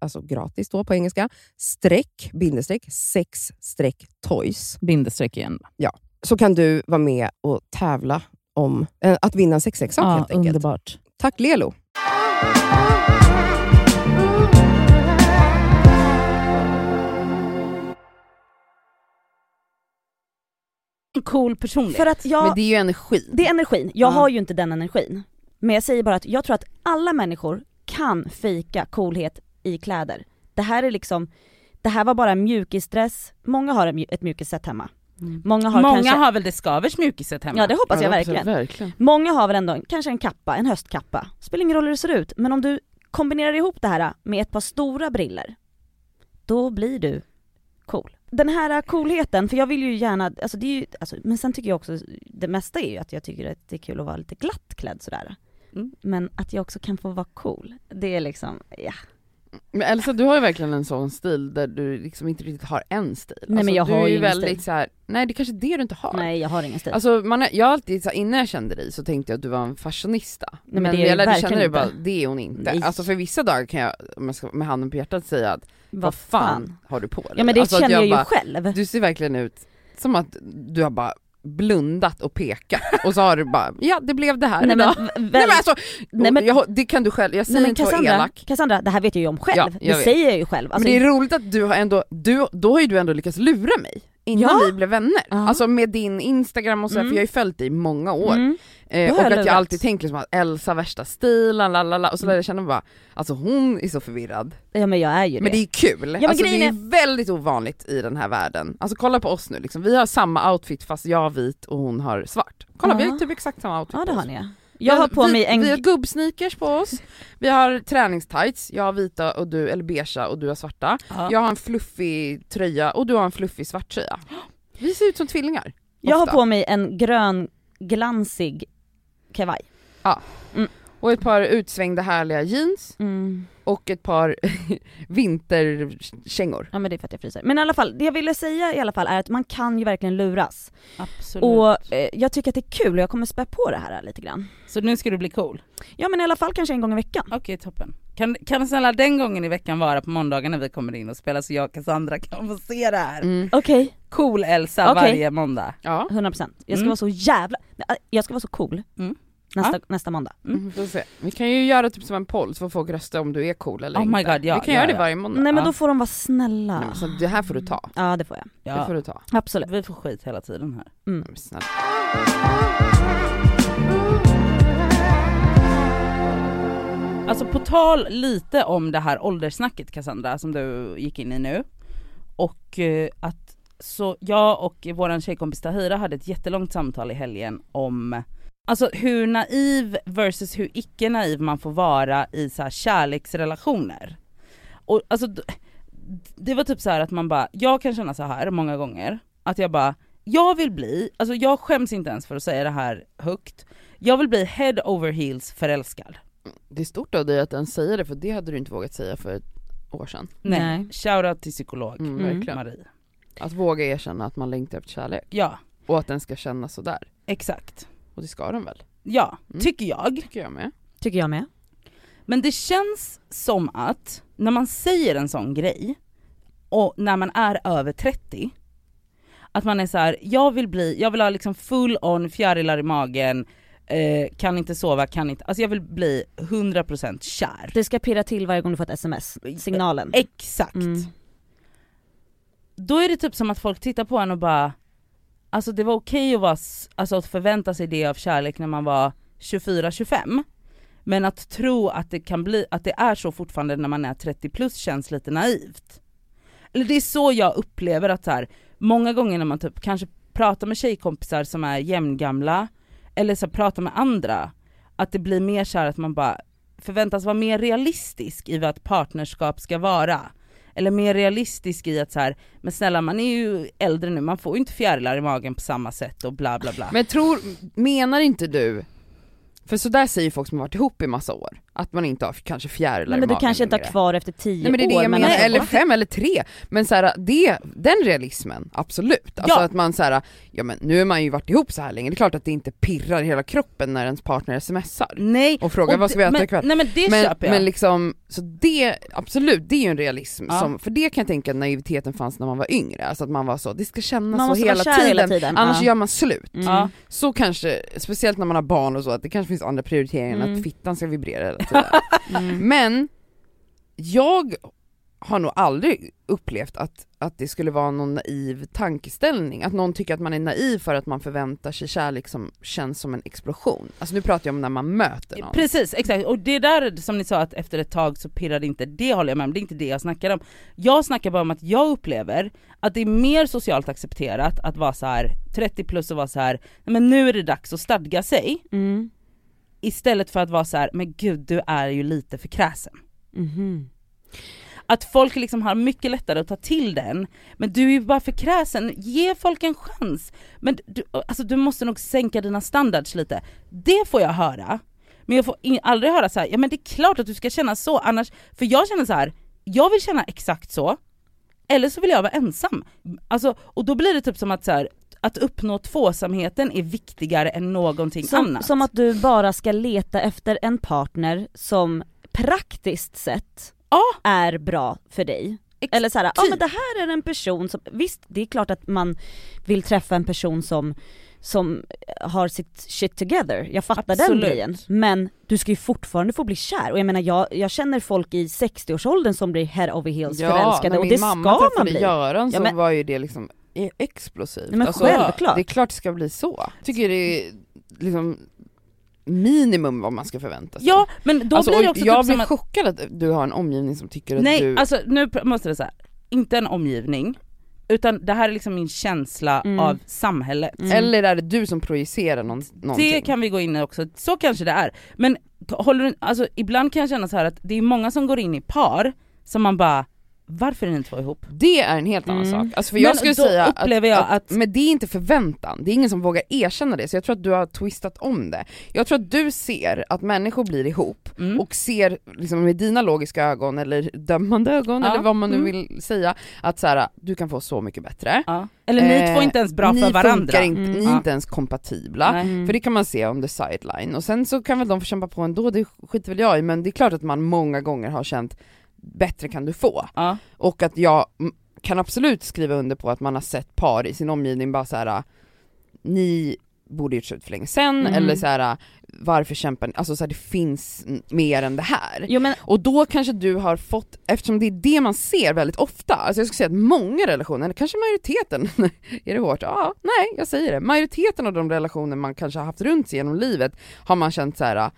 alltså gratis då på engelska, streck, bindestreck, sex streck toys. Bindestreck igen. Ja, så kan du vara med och tävla om äh, att vinna en sexleksak ja, helt enkelt. Underbart. Tack Lelo! En cool personlighet. För att jag, Men det är ju energin. Det är energin. Jag ja. har ju inte den energin. Men jag säger bara att jag tror att alla människor kan fejka coolhet i kläder. Det här är liksom, det här var bara mjukisdress, många har en ett mjukisset hemma. Mm. Många har Många kanske, har väl det skavers mjukiset hemma? ja det hoppas jag Ja, verkligen. verkligen. Många har väl ändå en- kanske en kappa, en höstkappa. Spelar ingen roll hur det ser ut, men om du kombinerar ihop det här med ett par stora briller då blir du cool. Den här coolheten, för jag vill ju gärna, alltså det är ju, alltså, men sen tycker jag också, det mesta är ju att jag tycker att det är kul att vara lite glatt klädd sådär. Mm. Men att jag också kan få vara cool, det är liksom, ja. Men Elsa du har ju verkligen en sån stil där du liksom inte riktigt har en stil. Alltså, Nej, men jag du har ju ju ingen väldigt stil. så här. nej det är kanske är det du inte har. Nej jag har ingen stil. Alltså man är, jag har alltid, så här, innan jag kände dig så tänkte jag att du var en fashionista. men men det är jag jag lärde känna dig bara, det är hon inte. Nej. Alltså för vissa dagar kan jag, om jag ska med handen på hjärtat säga att vad fan, har du på dig? Ja men det alltså, känner jag, ju bara, själv. Du ser verkligen ut som att du har bara blundat och pekat och så har du bara, ja det blev det här Nej men, Nej men alltså, nej, men, jag, det kan du själv, jag säger nej, men inte Cassandra, elak. Cassandra, det här vet jag ju om själv. Ja, det vet. säger jag ju själv. Alltså, men det är roligt att du har ändå, du, då har ju du ändå lyckats lura mig innan Ja. vi blev vänner. Ja. Alltså med din instagram och så, Mm. för jag har ju följt dig i många år. mm. Eh, och att jag lurat. alltid tänker liksom att Elsa värsta stilen, lalala, och så lär jag känna bara, alltså hon är så förvirrad. Ja men jag är ju Men det. det är kul, men alltså det är ju väldigt ovanligt i den här världen. Alltså kolla på oss nu liksom, vi har samma outfit fast jag har vit och hon har svart. Kolla vi Ja. har typ exakt samma outfit Ja det har ni ja. Jag har på vi, mig en... Vi har gubbsneakers på oss, vi har träningstights, jag har vita och du, eller beigea och du har svarta. Ja. Jag har en fluffig tröja och du har en fluffig svart tröja. Vi ser ut som tvillingar. Jag har ofta. på mig en grön glansig kavaj. Och ett par utsvängda härliga jeans Mm. Och ett par vinterkängor. Ja men det är för att jag fryser. Men i alla fall, det jag ville säga i alla fall är att man kan ju verkligen luras. Absolut. Och eh, jag tycker att det är kul och jag kommer spä på det här lite grann. Så nu ska du bli cool? Ja men i alla fall kanske en gång i veckan. Okej toppen. Kan, kan snälla den gången i veckan vara på måndagar när vi kommer in och spelar så jag och Cassandra kan få se det här? Mm. Okej, Cool Elsa Okej. varje måndag. Ja, 100%. Jag ska Mm. vara så jävla, jag ska vara så cool Mm. Nästa, nästa måndag. Mm. vi se. Vi kan ju göra typ som en poll så får folk rösta om du är cool eller Oh inte. my God, ja, vi kan ja, göra det ja. varje måndag. Nej men Ja. då får de vara snälla. Nej, så det här får du ta. Ja det får jag. Det Ja. får du ta. Absolut. Vi får skit hela tiden här. Mm. Men Snälla. Alltså på tal lite om det här ålderssnacket Cassandra som du gick in i nu. Och eh, att så jag och våran tjejkompis Tahira hade ett jättelångt samtal i helgen om Alltså hur naiv versus hur icke naiv man får vara i så här kärleksrelationer. Och alltså det var typ så här att man bara, jag kan känna så här många gånger, att jag bara, jag vill bli, alltså jag skäms inte ens för att säga det här högt, jag vill bli head over heels förälskad. Det är stort av dig att ens säga det för det hade du inte vågat säga för ett år sedan. Nej, Nej. shoutout till psykolog Mm, Mm. Verkligen. Marie. Att våga erkänna att man längtar efter kärlek Ja, och att den ska kännas sådär. exakt. Och det ska den väl? Ja, Mm. tycker jag. Tycker jag med. Tycker jag med. Men det känns som att när man säger en sån grej, och när man är över 30, att man är så här: jag vill bli, jag vill ha liksom full on fjärilar i magen, eh, kan inte sova, kan inte, alltså jag vill bli 100% kär. Det ska pirra till varje gång du får ett sms, signalen. Exakt. Mm. Då är det typ som att folk tittar på en och bara, alltså det var okej att, vara, alltså att förvänta sig det av kärlek när man var 24-25, men att tro att det kan bli, att det är så fortfarande när man är 30 plus känns lite naivt. Eller det är så jag upplever att så här, många gånger när man typ kanske pratar med tjejkompisar som är jämngamla, eller så pratar med andra, att det blir mer så här att man bara förväntas vara mer realistisk i vad ett partnerskap ska vara. Eller mer realistisk i att så här, men snälla man är ju äldre nu, man får ju inte fjärilar i magen på samma sätt och bla bla bla. Men tror, menar inte du, för sådär säger folk som har varit ihop i massa år, att man inte har kanske fjärilar Nej i men du kanske inte har kvar efter tio Nej men det är det år jag menar, alltså, eller fem eller tre. Men så här, det, den realismen, absolut. Alltså Ja. att man så här, ja men nu har man ju varit ihop så här länge, det är klart att det inte pirrar i hela kroppen när ens partner smsar. Nej, Och frågar vad ska vi äta men, ikväll? Nej men det Men, köper jag. men liksom, så det, absolut det är ju en realism Ja. som, för det kan jag tänka att naiviteten fanns när man var yngre, alltså att man var så, det ska kännas Man så hela tiden, hela tiden. annars ja. gör man slut. Mm. Ja. Så kanske, speciellt när man har barn och så, att det kanske finns andra prioriteringar än Mm. att fittan ska vibrera tiden. Mm. Men jag har nog aldrig upplevt att, att det skulle vara någon naiv tankeställning, att någon tycker att man är naiv för att man förväntar sig kärlek som känns som en explosion. Alltså nu pratar jag om när man möter någon. Precis, exakt. Och det där som ni sa att efter ett tag så pirrar det inte, det håller jag med om, det är inte det jag snackar om. Jag snackar bara om att jag upplever att det är mer socialt accepterat att vara så här 30 plus och vara så här, "Nej, men nu är det dags att stadga sig. Mm. Istället för att vara så här, men gud du är ju lite för kräsen. Mhm. Att folk liksom har mycket lättare att ta till den, men du är ju bara för kräsen, ge folk en chans. Men du, alltså, du måste nog sänka dina standards lite. Det får jag höra. Men jag får aldrig höra så här, ja men det är klart att du ska känna så, annars, för jag känner så här, jag vill känna exakt så, eller så vill jag vara ensam. Alltså, och då blir det typ som att så här, att uppnå tvåsamheten är viktigare än någonting Som, annat. som att du bara ska leta efter en partner som praktiskt sett Ja. är bra för dig. Ex- Eller såhär, ja typ. men det här är en person som, visst det är klart att man vill träffa en person som som har sitt shit together, jag fattar den Absolut. grejen. Men du ska ju fortfarande få bli kär och jag menar jag, jag känner folk i 60-årsåldern som blir head over heels förälskade när och min det mamma ska man träffade bli. Göran Ja, så men- var ju det liksom e- explosivt. Nej, men Alltså, självklart. Det är klart det ska bli så. Tycker det är liksom minimum vad man ska förvänta sig. Ja men då alltså, blir det också jag typ blir att, chockad att du har en omgivning som tycker att Nej du... alltså nu måste det säga, inte en omgivning, utan det här är liksom min känsla Mm. av samhället. Mm. Eller är det du som projicerar någon, någonting? Det kan vi gå in i också, så kanske det är. Men håller du, alltså ibland kan jag känna så här att det är många som går in i par som man bara, varför är ni två ihop? Det är en helt annan Mm. sak. Alltså för Men jag skulle då säga upplever jag att- men det är inte förväntan, det är ingen som vågar erkänna det, så jag tror att du har twistat om det. Jag tror att du ser att människor blir ihop Mm. och ser liksom med dina logiska ögon eller dömande ögon Ja, eller vad man nu mm. vill säga, att så här, du kan få så mycket bättre. Ja. Eller ni Eh, två är inte ens bra ni för varandra. Inte, Mm. Ni är Ja. inte ens kompatibla. Nej. Mm. För det kan man se on the sideline, och sen så kan väl de få kämpa på ändå, det skiter väl jag i, men det är klart att man många gånger har känt bättre kan du få. Ja. Och att jag kan absolut skriva under på att man har sett par i sin omgivning bara så här. ni borde gjort slut för länge sedan, Mm. eller så här, varför kämpar ni, alltså så här, det finns mer än det här. Jo men Och då kanske du har fått, eftersom det är det man ser väldigt ofta, alltså jag skulle säga att många relationer, kanske majoriteten, är det hårt? Ja, nej jag säger det. Majoriteten av de relationer man kanske har haft runt sig genom livet har man känt så här.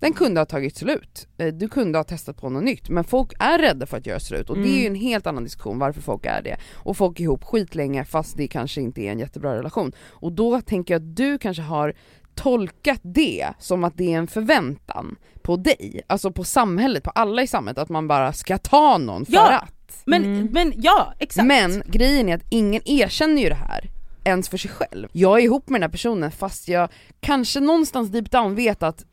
Den kunde ha tagit slut, Eh, du kunde ha testat på något nytt, men folk är rädda för att göra slut och det är ju en helt annan diskussion varför folk är det. Och folk är ihop skitlänge fast det kanske inte är en jättebra relation. Och då tänker jag att du kanske har tolkat det som att det är en förväntan på dig, alltså på samhället, på alla i samhället, att man bara ska ta någon för Ja, att. Men, Mm. men ja, exakt. Men grejen är att ingen erkänner ju det här ens för sig själv. Jag är ihop med den här personen fast jag kanske någonstans deep down vet att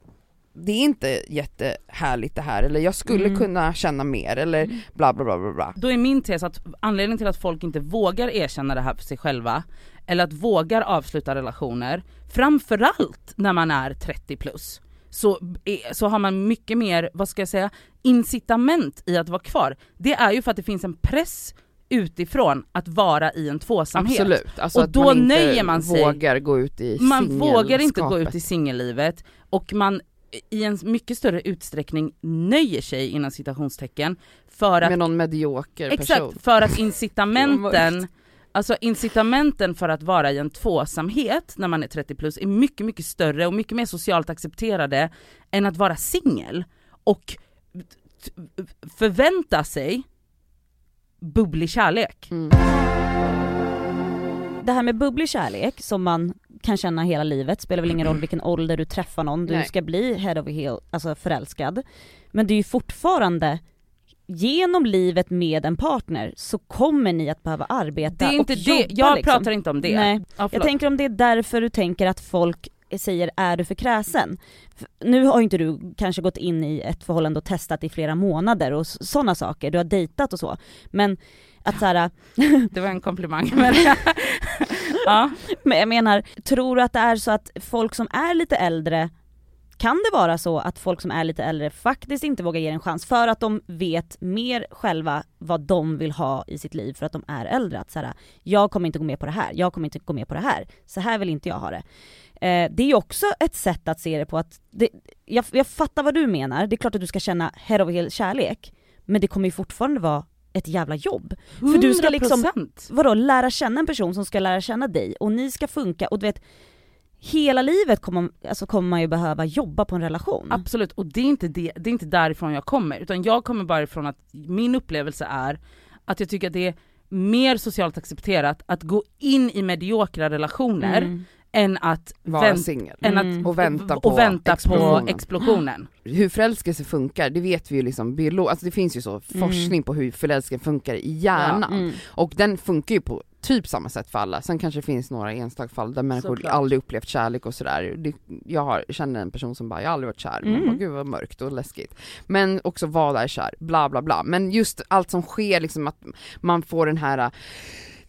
det är inte jättehärligt det här, eller jag skulle Mm. kunna känna mer, eller bla bla bla bla bla. Då är min tes att anledningen till att folk inte vågar erkänna det här för sig själva, eller att vågar avsluta relationer, framförallt när man är 30 plus, så, är- så har man mycket mer, vad ska jag säga, incitament i att vara kvar. Det är ju för att det finns en press utifrån att vara i en tvåsamhet. Absolut, alltså Och att då man inte nöjer man sig. vågar gå ut i Man vågar inte gå ut i singellivet och man i en mycket större utsträckning nöjer sig inom citationstecken för att med någon medioker person. Exakt, för att incitamenten, alltså incitamenten för att vara i en tvåsamhet när man är 30 plus är mycket, mycket större och mycket mer socialt accepterade än att vara singel och förvänta sig bubblig kärlek. Mm. det här med bubblig kärlek som man kan känna hela livet, spelar väl ingen roll vilken ålder du träffar någon, du Nej. ska bli head over heel, alltså förälskad. Men det är ju fortfarande, genom livet med en partner så kommer ni att behöva arbeta Det är inte och det, jobba jag liksom. pratar inte om det. Nej, Ja, Jag tänker om det är därför du tänker att folk säger är du för kräsen? Nu har ju inte du kanske gått in i ett förhållande och testat i flera månader och sådana saker, du har dejtat och så. Men att såhär, det var en komplimang. Men, ja. men jag menar, tror du att det är så att folk som är lite äldre kan det vara så att folk som är lite äldre faktiskt inte vågar ge en chans för att de vet mer själva vad de vill ha i sitt liv för att de är äldre? Att så här, jag kommer inte gå med på det här, jag kommer inte gå med på det här, så här vill inte jag ha det. Eh, det är ju också ett sätt att se det på att, det, jag, jag fattar vad du menar, det är klart att du ska känna head kärlek, men det kommer ju fortfarande vara ett jävla jobb. För du ska liksom- 100%. Vadå, lära känna en person som ska lära känna dig och ni ska funka och du vet, hela livet kommer, alltså kommer man ju behöva jobba på en relation. Absolut, och det är, inte det, det är inte därifrån jag kommer, utan jag kommer bara ifrån att min upplevelse är att jag tycker att det är mer socialt accepterat att gå in i mediokra relationer Mm. Än att, Vara vänt, singel. Mm. Och vänta på och vänta på explosionen. explosionen. Hur förälskelse funkar, det vet vi ju liksom biolog, alltså det finns ju så forskning på hur förälskelse funkar i hjärnan. Mm. Och den funkar ju på typ samma sätt för alla, sen kanske det finns några enstaka fall där människor Såklart. aldrig upplevt kärlek och sådär. Det- Jag har, känner en person som bara, jag har aldrig varit kär, Mm. man bara, gud vad mörkt och läskigt. Men också vad är kär, bla bla bla. Men just allt som sker liksom att man får den här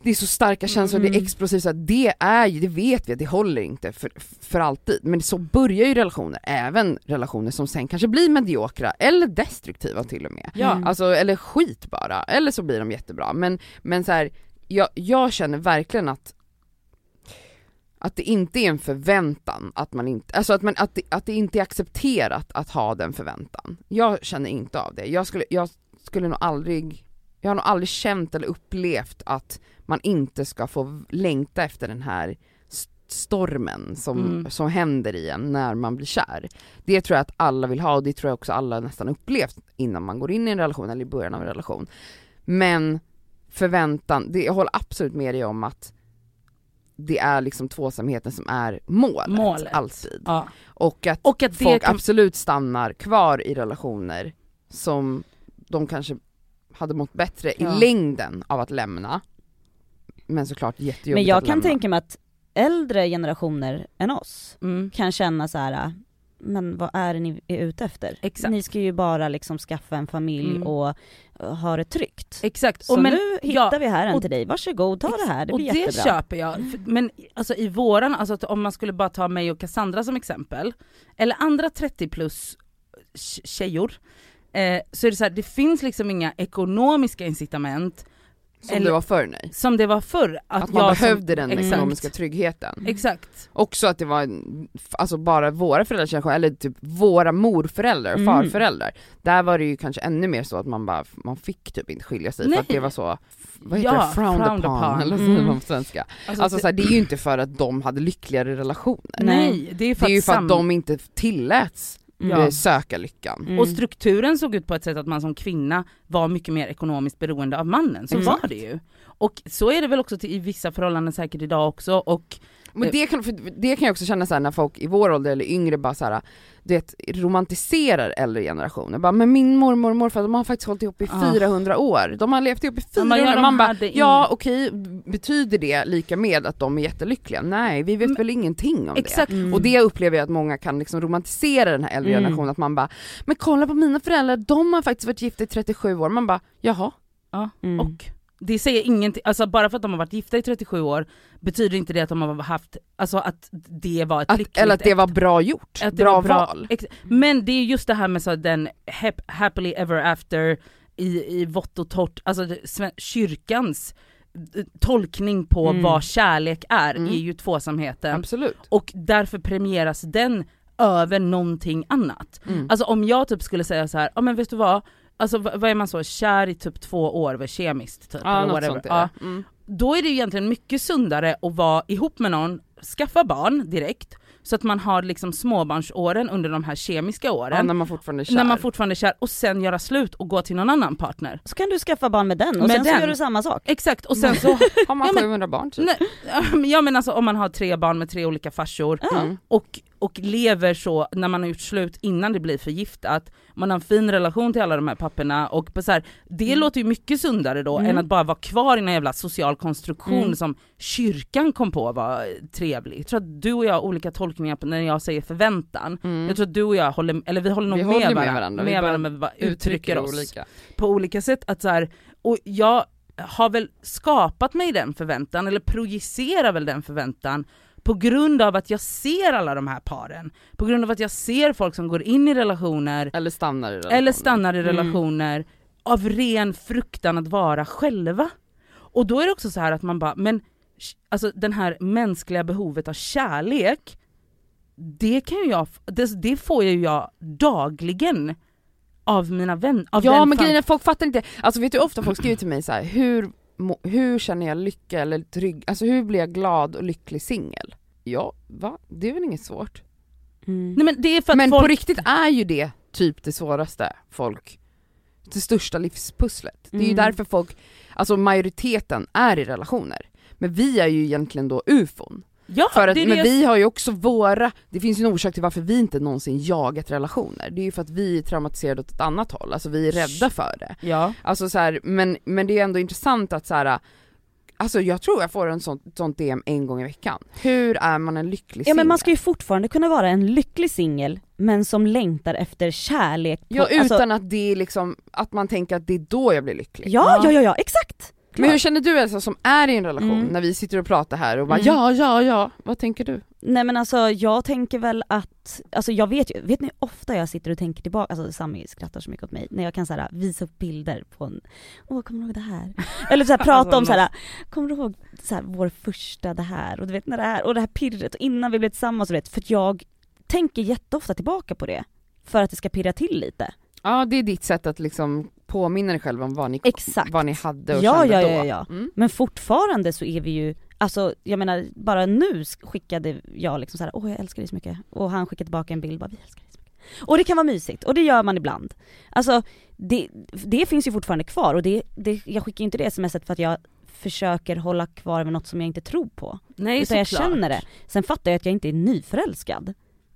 det är så starka känslor, det är Mm. explosivt, så att det är ju, det vet vi att det håller inte för, för alltid. Men så börjar ju relationer, även relationer som sen kanske blir mediokra eller destruktiva till och med. Ja. Mm. Alltså, eller skit bara, eller så blir de jättebra. Men, men så här, jag, jag känner verkligen att att det inte är en förväntan att man inte, alltså att, man, att, det, att det inte är accepterat att ha den förväntan. Jag känner inte av det. Jag skulle, jag skulle nog aldrig, jag har nog aldrig känt eller upplevt att man inte ska få längta efter den här st- stormen som, Mm. som händer i en när man blir kär. Det tror jag att alla vill ha och det tror jag också alla nästan upplevt innan man går in i en relation eller i början av en relation. Men förväntan, det, jag håller absolut med dig om att det är liksom tvåsamheten som är målet, Målet. alltid. Ja. Och att Och att folk kan, absolut stannar kvar i relationer som de kanske hade mått bättre Ja. i längden av att lämna. Men såklart jättejobbigt Men jag att kan lämna. tänka mig att äldre generationer än oss mm, kan känna så här. men vad är det ni är ute efter? Exakt. Ni ska ju bara liksom skaffa en familj Mm. och ha det tryggt. exakt. Så Och men, nu ja, hittar vi här en och- till dig, varsågod ta det här, det och blir det jättebra. köper jag. Men alltså i våran, alltså om man skulle bara ta mig och Cassandra som exempel, eller andra 30 plus tj- tjejor, eh, så är det så här, det finns liksom inga ekonomiska incitament Som eller- det var förr nej. som det var förr. Att, Att, man jag som- behövde den exakt. ekonomiska tryggheten. Exakt. Också att det var, alltså bara våra generation, eller typ våra morföräldrar och Mm. farföräldrar. Där var det ju kanske ännu mer så att man bara, man fick typ inte skilja sig för Nej. att det var så, vad heter Ja, det, frowned, frowned upon, upon. eller så Mm. på svenska. Alltså så här, det är ju inte för att de hade lyckligare relationer. Nej, det är för Det är ju att, för sam- att de inte tilläts Ja. eh, söka lyckan. Mm. Och strukturen såg ut på ett sätt att man som kvinna var mycket mer ekonomiskt beroende av mannen, så Exakt. var det ju. Och så är det väl också till, i vissa förhållanden säkert idag också och Men det kan, för det kan jag också känna så här, när folk i vår ålder eller yngre bara så här, du vet, romantiserar äldre generationer. Bara, men min mormor och morfar de har faktiskt hållit ihop i Ah. 400 år. De har levt ihop i Ja, 400 men ja, år. Man bara, ja okej, betyder det lika med att de är jättelyckliga? Nej, vi vet Men- väl ingenting om exakt, det. Mm. Och det upplever jag att många kan liksom romantisera den här äldre Mm. generationen, att man bara, men kolla på mina föräldrar, de har faktiskt varit gifta i 37 år. Man bara, jaha. ja, Mm. och det säger ingenting, alltså bara för att de har varit gifta i 37 år betyder inte det att de har haft, alltså att det var ett Att, lyckligt eller att det var bra gjort, bra, var val. Men det är just det här med så den hap- happily ever after i, i vått och torrt, alltså kyrkans eh, tolkning på Mm. vad kärlek är Mm. är ju tvåsamheten Absolut. och därför premieras den över någonting annat. Mm. Alltså om jag typ skulle säga så här, ja men vet du vad, alltså vad är man så, kär i typ två år, vad kemiskt typ, ja, eller sånt Ja. Mm. då är det ju egentligen mycket sundare att vara ihop med någon, skaffa barn direkt, så att man har liksom småbarnsåren under de här kemiska Ja, åren, när man fortfarande är kär. när man fortfarande är kär, och sen göra slut och gå till någon annan partner. Så kan du skaffa barn med den och Med sen den. så gör du samma sak. Exakt, och sen så, har man Ja, men- 700 barn typ. nej, ja men alltså om man har tre barn med tre olika farsor, Ja. Mm. och, och lever så när man har gjort slut innan det blir förgiftat, man har en fin relation till alla de här papperna och så här, det Mm. låter ju mycket sundare då Mm. än att bara vara kvar i en jävla social konstruktion Mm. som kyrkan kom på var trevlig. Jag tror att du och jag har olika tolkningar på när jag säger förväntan. Mm. Jag tror att du och jag håller, eller vi håller nog Vi med, håller med varandra, varandra, med varandra men bara uttrycker oss olika. på olika sätt. Att så här, och jag har väl skapat mig den förväntan, eller projicerar väl den förväntan på grund av att jag ser alla de här paren. På grund av att jag ser folk som går in i relationer, Eller stannar i relationen. eller stannar i Mm. relationer, av ren fruktan att vara själva. Och då är det också så här att man bara, men alltså den här mänskliga behovet av kärlek, det kan ju jag, det, det får ju jag dagligen av mina vänner. Ja men grejen är folk fattar inte, alltså vet du ofta folk skriver till mig så här, hur, hur känner jag lycka eller trygg, alltså hur blir jag glad och lycklig singel? Ja, va? Det är väl inget svårt? Mm. Nej men det är för att Men folk... på riktigt är ju det typ det svåraste folk, det största livspusslet. Det är ju Mm. därför folk, alltså majoriteten är i relationer. Men vi är ju egentligen då ufon. Ja, För att, det men det vi har ju också våra, det finns ju en orsak till varför vi inte någonsin jagat relationer. Det är ju för att vi är traumatiserade åt ett annat håll, alltså vi är rädda för det. Ja. Alltså så här, men, men det är ändå intressant att så här. Alltså jag tror jag får en sån, sånt DM en gång i veckan. Hur är man en lycklig Ja men man singel? ska ju fortfarande kunna vara en lycklig singel men som längtar efter kärlek. På, Ja utan alltså, att det är liksom, att man tänker att det är då jag blir lycklig. ja, ja, ja, ja, exakt! Men hur känner du Elsa som är i en relation Mm. när vi sitter och pratar här och bara Mm. ja, ja, ja, vad tänker du? Nej men alltså jag tänker väl att, alltså jag vet ju, vet ni ofta jag sitter och tänker tillbaka, alltså Sami skrattar så mycket åt mig, när jag kan såhär visa upp bilder på en, åh kommer du ihåg det här? Eller såhär prata Alltså, om såhär, kommer du ihåg såhär, vår första det här, och du vet när det här, och det här pirret, och innan vi blev tillsammans och du vet, för jag tänker jätteofta tillbaka på det, för att det ska pirra till lite. Ja det är ditt sätt att liksom påminna dig själv om vad ni, Exakt. vad ni hade och Ja, kände ja, då. ja, ja. Mm. Men fortfarande så är vi ju, alltså jag menar bara nu sk- skickade jag liksom såhär, åh jag älskar dig så mycket, och han skickade tillbaka en bild bara, vi älskar dig så mycket. Och det kan vara mysigt, och det gör man ibland. Alltså det, det finns ju fortfarande kvar och det, det, jag skickar inte det smset för att jag försöker hålla kvar med något som jag inte tror på. Nej Utan jag såklart. känner det. Sen fattar jag att jag inte är nyförälskad.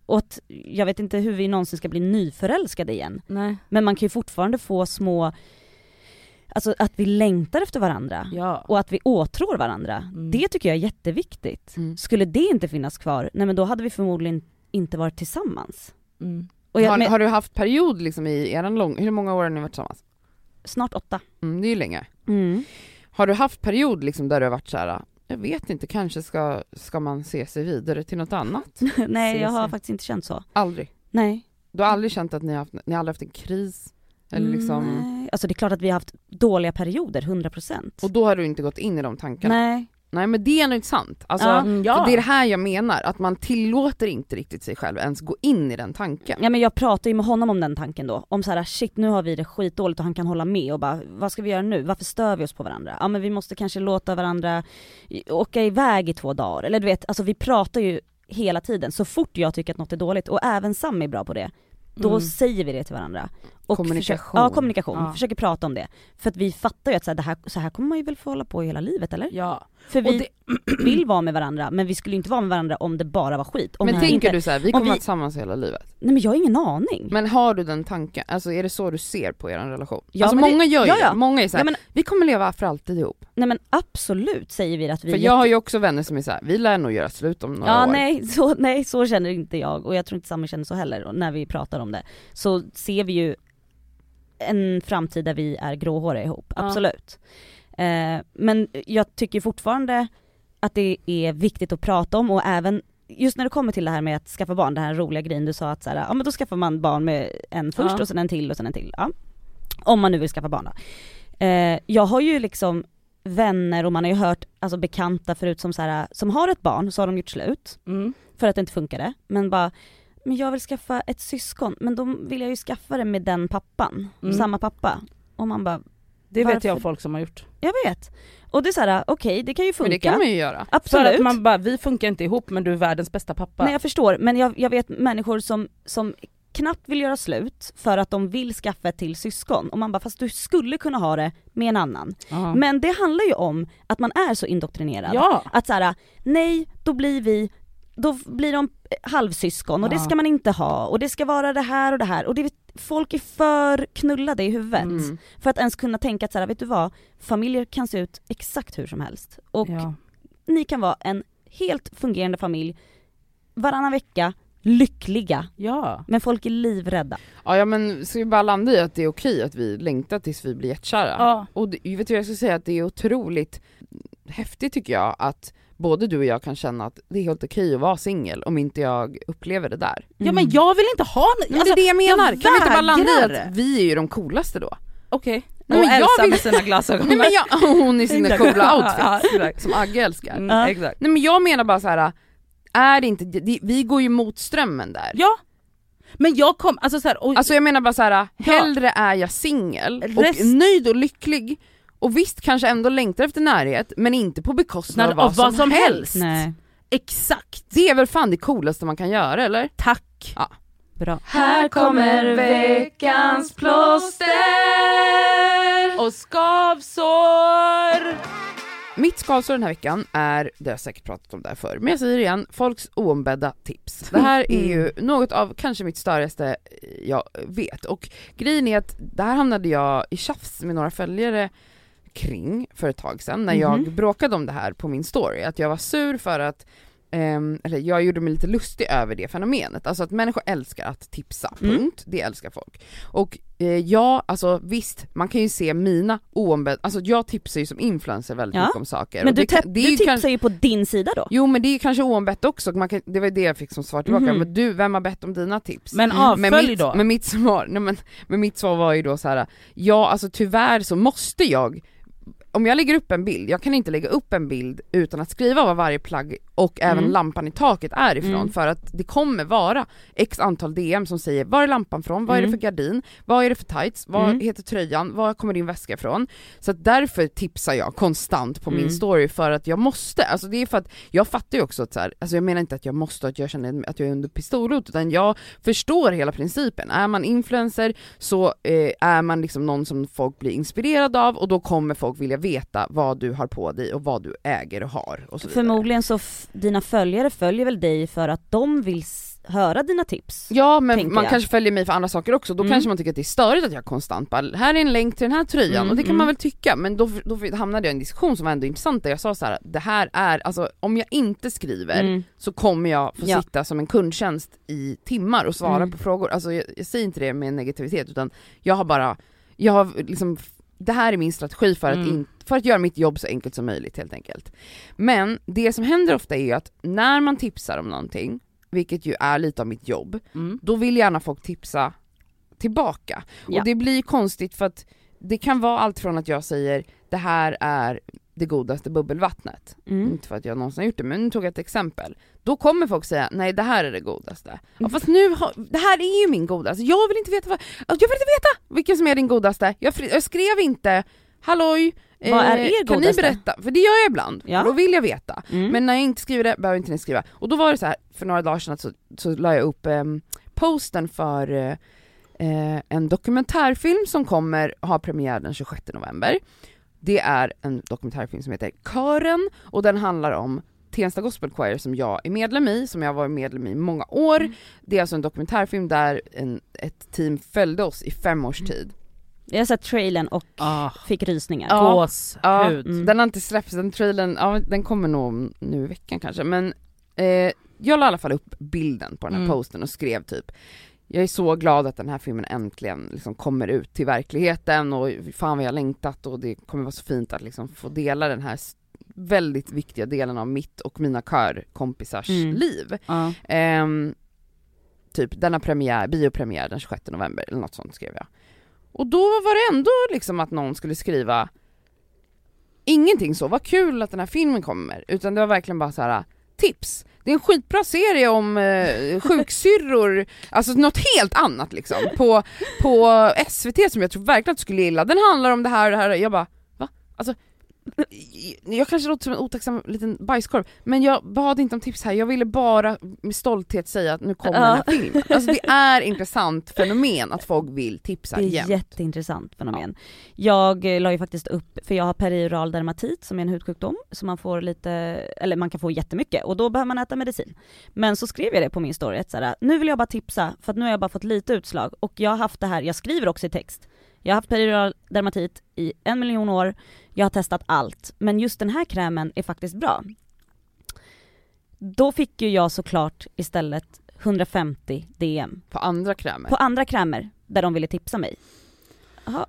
Och att jag vet inte hur vi någonsin ska bli nyförälskade igen. Nej. Men man kan ju fortfarande få små, alltså att vi längtar efter varandra Ja. och att vi åtrår varandra. Mm. Det tycker jag är jätteviktigt. Mm. Skulle det inte finnas kvar, nej men då hade vi förmodligen inte varit tillsammans. Mm. Jag, har, men, har du haft period liksom i eran lång, hur många år har ni varit tillsammans? snart åtta. Mm, det är ju länge. Mm. Har du haft period liksom där du har varit så här, jag vet inte, kanske ska, ska man se sig vidare till något annat? nej jag har se. faktiskt inte känt så. Aldrig. Nej. Du har aldrig känt att ni har haft, ni har aldrig haft en kris? Eller liksom, Nej. Alltså det är klart att vi har haft dåliga perioder, 100%. och då har du inte gått in i de tankarna? Nej. Nej men det är nog inte sant. Alltså, Ja. Mm, ja. det är det här jag menar, att man tillåter inte riktigt sig själv ens gå in i den tanken. Ja men jag pratar ju med honom om den tanken då, om så här: shit nu har vi det skitdåligt och han kan hålla med och bara vad ska vi göra nu, varför stör vi oss på varandra? Ja men vi måste kanske låta varandra i- åka iväg i två dagar, eller du vet, alltså vi pratar ju hela tiden, så fort jag tycker att något är dåligt, och även Sam är bra på det, då Mm. säger vi det till varandra. Och Kommunikation. Försöker, ja kommunikation, Ja. försöker prata om det. För att vi fattar ju att så här, det här, så här kommer man ju väl få hålla på hela livet eller? Ja. För vi det, vill vara med varandra, men vi skulle inte vara med varandra om det bara var skit. Om men tänker inte, du så här, vi om kommer vi- vara tillsammans hela livet? Nej men jag har ingen aning. Men har du den tanken, alltså är det så du ser på er relation? Ja, alltså men det- många gör ju ja, ja. det, många är såhär, Ja, men, vi kommer leva för alltid ihop. nej men absolut säger vi att vi För jag har ju också vänner som är såhär, vi lär nog göra slut om några Ja år. nej så, nej så känner inte jag och jag tror inte Sami känner så heller och när vi pratar om det. Så ser vi ju en framtid där vi är gråhåriga ihop, Ja. absolut. Eh, men jag tycker fortfarande att det är viktigt att prata om och även just när det kommer till det här med att skaffa barn, den här roliga grejen du sa att så här, ja men då skaffar man barn med en först Ja. och sen en till och sen en till. Ja. Om man nu vill skaffa barn då. Eh, jag har ju liksom vänner och man har ju hört alltså bekanta förut som så här, som har ett barn så har de gjort slut mm. för att det inte funkade, men bara men jag vill skaffa ett syskon, men då vill jag ju skaffa det med den pappan, Mm. samma pappa. Och man bara, Det vet Varför? jag folk som har gjort. jag vet. Och det är såhär, okej det kan ju funka. Men det kan man ju göra. För Absolut. att man bara, vi funkar inte ihop men du är världens bästa pappa. Nej jag förstår, men jag, jag vet människor som, som knappt vill göra slut för att de vill skaffa ett till syskon och man bara fast du skulle kunna ha det med en annan. Ja. Men det handlar ju om att man är så indoktrinerad. ja. Att såhär, nej då blir vi, då blir de halvsyskon och det Ja. ska man inte ha och det ska vara det här och det här och det, folk är för knullade i huvudet Mm. för att ens kunna tänka att såhär, vet du vad, familjer kan se ut exakt hur som helst och ja. ni kan vara en helt fungerande familj varannan vecka, lyckliga, ja. men folk är livrädda. Ja, ja men ska vi bara landa i att det är okej att vi längtar tills vi blir jättekära? Ja. Och det, vet du jag ska säga att det är otroligt häftigt tycker jag att både du och jag kan känna att det är helt okej att vara singel om inte jag upplever det där. ja men jag vill inte ha något, Men alltså, det är det jag menar, jag kan vi inte bara landa i att vi är ju de coolaste då? okej. Nej, och men jag Elsa vill- med sina glasögon. Nej men jag, hon i sina coola outfits, Ja, som Agge älskar. Mm, Ja. exakt. Nej men jag menar bara så här. är det inte, vi går ju mot strömmen där. Ja, Men jag kom, alltså så här, och, Alltså jag menar bara så här, hellre är jag singel och Rest- nöjd och lycklig och visst kanske ändå längtar efter närhet men inte på bekostnad av vad, av vad som, som helst. helst. Nej, exakt, Det är väl fan det coolaste man kan göra eller? tack. bra. Här kommer veckans plåster Och skavsår! Mitt skavsår den här veckan är, det har jag säkert pratat om där förr, men jag säger det igen, folks oombedda tips. Det här är ju något av kanske mitt största jag vet och grejen är att där hamnade jag i tjafs med några följare kring för ett tag sedan när jag Mhm. bråkade om det här på min story, att jag var sur för att ehm, eller jag gjorde mig lite lustig över det fenomenet, alltså att människor älskar att tipsa, Mm. punkt. Det älskar folk. Och eh, ja, alltså visst, man kan ju se mina oombedda, alltså jag tipsar ju som influencer väldigt Ja. mycket om saker. Men du, det det du tipsar kanske- ju på din sida då? Jo men det är kanske oombett också, man kan, det var det jag fick som svar tillbaka, Mhm. men du, vem har bett om dina tips? Men Mm. men avfölj mitt, då. Men mitt svar, nej men, men mitt svar var ju då så här: ja alltså tyvärr så måste jag om jag lägger upp en bild, jag kan inte lägga upp en bild utan att skriva vad varje plagg och även Mm. lampan i taket är ifrån Mm. för att det kommer vara x antal DM som säger var är lampan från, vad är det Mm. för gardin, vad är det för tights, vad Mm. heter tröjan, var kommer din väska ifrån? Så att därför tipsar jag konstant på min Mm. story för att jag måste, alltså det är för att jag fattar ju också att så här, alltså jag menar inte att jag måste, att jag känner att jag är under pistolhot utan jag förstår hela principen. Är man influencer så eh, är man liksom någon som folk blir inspirerade av och då kommer folk vilja veta vad du har på dig och vad du äger och har och så vidare. Förmodligen så, dina följare följer väl dig för att de vill höra dina tips? Ja men man jag. kanske följer mig för andra saker också, då Mm. kanske man tycker att det är störigt att jag konstant bara, här är en länk till den här tröjan Mm, och det kan mm. man väl tycka men då, då hamnade jag i en diskussion som var ändå intressant där jag sa så här: det här är, alltså om jag inte skriver Mm. så kommer jag få Ja. sitta som en kundtjänst i timmar och svara Mm. på frågor. Alltså jag, jag säger inte det med negativitet utan jag har bara, jag har liksom, det här är min strategi för att, Mm. in, för att göra mitt jobb så enkelt som möjligt helt enkelt. Men det som händer ofta är ju att när man tipsar om någonting, vilket ju är lite av mitt jobb, Mm. då vill gärna folk tipsa tillbaka. Ja. Och det blir konstigt för att det kan vara allt från att jag säger det här är det godaste bubbelvattnet. Mm. Inte för att jag någonsin har gjort det, men nu tog jag ett exempel. Då kommer folk säga, nej det här är det godaste. Mm. Ja, fast nu har, det här är ju min godaste, jag vill inte veta vad, jag vill inte veta vilken som är din godaste. Jag, jag skrev inte, halloj, eh, Vad är er kan ni godaste? berätta? För det gör jag ibland, Ja. då vill jag veta. Mm. Men när jag inte skriver det behöver inte ni skriva. Och då var det så här för några dagar sedan så, så la jag upp um, posten för eh, eh, en dokumentärfilm som kommer ha premiär den 26 november. Det är en dokumentärfilm som heter Kören och den handlar om Tensta Gospel Choir som jag är medlem i, som jag har varit medlem i många år. Mm. Det är alltså en dokumentärfilm där en, ett team följde oss i fem års tid. Jag har sett trailern och Ah, fick rysningar. Ja. gåshud. Mm. Den har inte släppts, den trailern, ja den kommer nog nu i veckan kanske men eh, jag la i alla fall upp bilden på den här Mm. posten och skrev typ jag är så glad att den här filmen äntligen liksom kommer ut till verkligheten och fan vad jag längtat och det kommer vara så fint att liksom få dela den här väldigt viktiga delen av mitt och mina körkompisars Mm. liv. Ja. Ehm, typ denna premiär, biopremiär den 26 november eller något sånt skrev jag. Och då var det ändå liksom att någon skulle skriva ingenting så, vad kul att den här filmen kommer, utan det var verkligen bara så här tips. Det är en skitbra serie om eh, sjuksyrror, alltså något helt annat liksom, på, på SVT som jag tror verkligen att du skulle gilla. Den handlar om det här och det här, jag bara va? Alltså, jag kanske låter som en otacksam liten bajskorv, men jag bad inte om tips här, jag ville bara med stolthet säga att nu kommer Ja. den här filmen. Alltså det är intressant fenomen att folk vill tipsa Det är jämt. jätteintressant fenomen. Jag eh, la ju faktiskt upp, för jag har perioral dermatit som är en hudsjukdom, så man får lite, eller man kan få jättemycket och då behöver man äta medicin. Men så skrev jag det på min story, att så här, nu vill jag bara tipsa för att nu har jag bara fått lite utslag och jag har haft det här, jag skriver också i text. Jag har haft perioral dermatit i en miljon år, jag har testat allt, men just den här krämen är faktiskt bra. Då fick ju jag såklart istället 150 DM På andra krämer. på andra krämer där de ville tipsa mig. Jaha,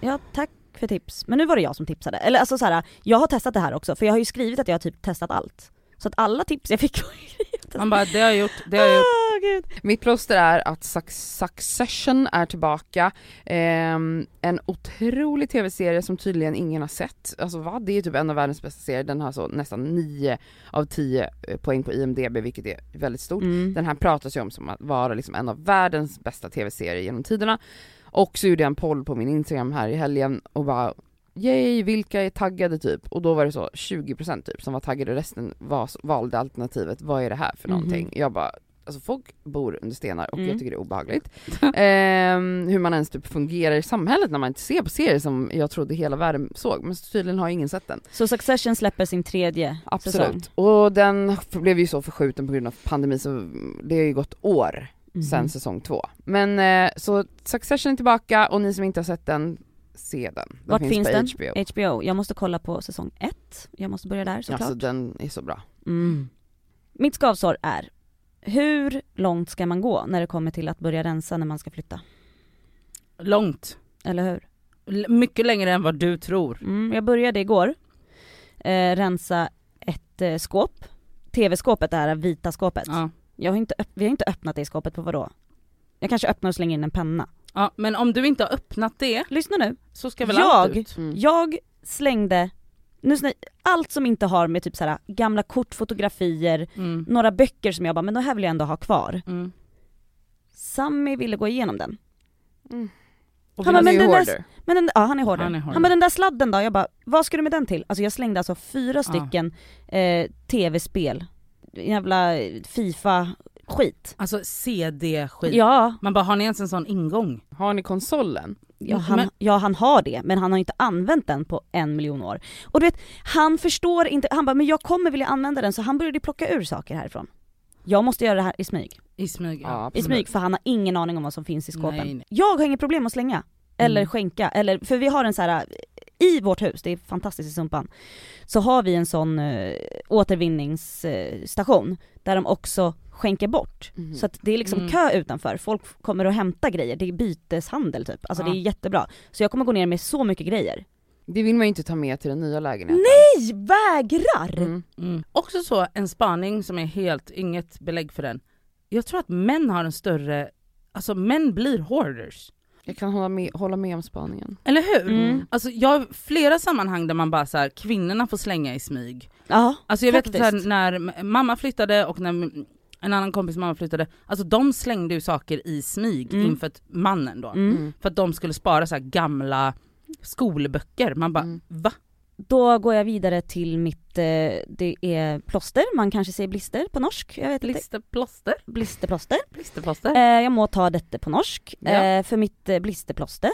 ja tack för tips. Men nu var det jag som tipsade. Eller alltså så här, jag har testat det här också för jag har ju skrivit att jag har typ testat allt. Så att alla tips jag fick var Man bara, det har jag gjort, det har jag gjort. Ah, gud. Mitt plåster är att Suc- Succession är tillbaka, Ehm, en otrolig tv-serie som tydligen ingen har sett. Alltså va? Det är typ en av världens bästa serier, den har så nästan 9 av 10 eh, poäng på IMDB vilket är väldigt stort. Mm. Den här pratas ju om som att vara liksom en av världens bästa tv-serier genom tiderna. Och så gjorde jag en poll på min Instagram här i helgen och bara Yay, vilka är taggade typ? Och då var det så 20% typ som var taggade och resten var, valde alternativet, vad är det här för någonting? Mhm. Jag bara, alltså folk bor under stenar och Mm. jag tycker det är obehagligt. Ehm, hur man ens typ fungerar i samhället när man inte ser på serier som jag trodde hela världen såg, men tydligen har ingen sett den. Så Succession släpper sin tredje säsong. Absolut. Och den blev ju så förskjuten på grund av pandemi så det har ju gått år Mhm. sen säsong två. Men eh, så Succession är tillbaka och ni som inte har sett den, se den. Den Vart finns på den? HBO. HBO. Jag måste kolla på säsong ett. Jag måste börja där såklart. Alltså den är så bra. Mm. Mitt skavsår är, hur långt ska man gå när det kommer till att börja rensa när man ska flytta? Långt. Eller hur? L- mycket längre än vad du tror. Mm, jag började igår, eh, rensa ett eh, skåp. TV-skåpet, det här vita skåpet. Ja. Jag har inte, vi har inte öppnat det skåpet på vadå? Jag kanske öppnar och slänger in en penna. Ja, men om du inte har öppnat det Lyssna nu. så ska väl Jag- allt ut? Mm. Jag slängde, nu allt som inte har med typ såhär gamla kort, fotografier, Mm. några böcker som jag bara, men de här vill jag ändå ha kvar. Mm. Sammy ville gå igenom den. Och Han bara, men den där-. Men den, ja han är hårdare. Han Han, är hårdare. bara den där sladden då? Jag bara, vad ska du med den till? Alltså jag slängde alltså fyra stycken eh, tv-spel. Jävla eh, Fifa-skit. Alltså CD-skit. Ja, Man bara, har ni ens en sån ingång? Har ni konsolen? ja, han, Men- ja han har det, men han har inte använt den på en miljon år. Och du vet, han förstår inte, han bara, men jag kommer vilja använda den, så han började plocka ur saker härifrån. Jag måste göra det här i smyg. I smyg? Ja, I smyg, för han har ingen aning om vad som finns i skåpen. Nej, nej. Jag har inget problem att slänga, eller Mm. skänka, eller, för vi har en så här i vårt hus, det är fantastiskt i Sumpan, så har vi en sån eh, återvinningsstation, där de också skänker bort. Mhm. Så att det är liksom Mm. kö utanför, folk kommer och hämtar grejer, det är byteshandel typ. Alltså Ja. det är jättebra. Så jag kommer gå ner med så mycket grejer. Det vill man ju inte ta med till den nya lägenheten. Nej, vägrar! Mm. Mm. Också så, en spaning som är helt, inget belägg för den. Jag tror att män har en större, alltså män blir hoarders. Jag kan hålla med, hålla med om spaningen. Eller hur? Mm. Alltså jag har flera sammanhang där man bara så här, kvinnorna får slänga i smyg. Ja, Alltså jag vet Faktiskt. att så här, när mamma flyttade och när en annan kompis mamma flyttade, alltså de slängde ju saker i smyg Mm. inför mannen då. mm. Mm. För att de skulle spara så här gamla skolböcker. Man bara, Mm. va? Då går jag vidare till mitt, eh, det är plåster, man kanske säger blister på norsk, jag vet inte. Blisterplåster? Blisterplåster. Blisterplåster? Eh, jag må ta detta på norsk, Ja. eh, för mitt blisterplåster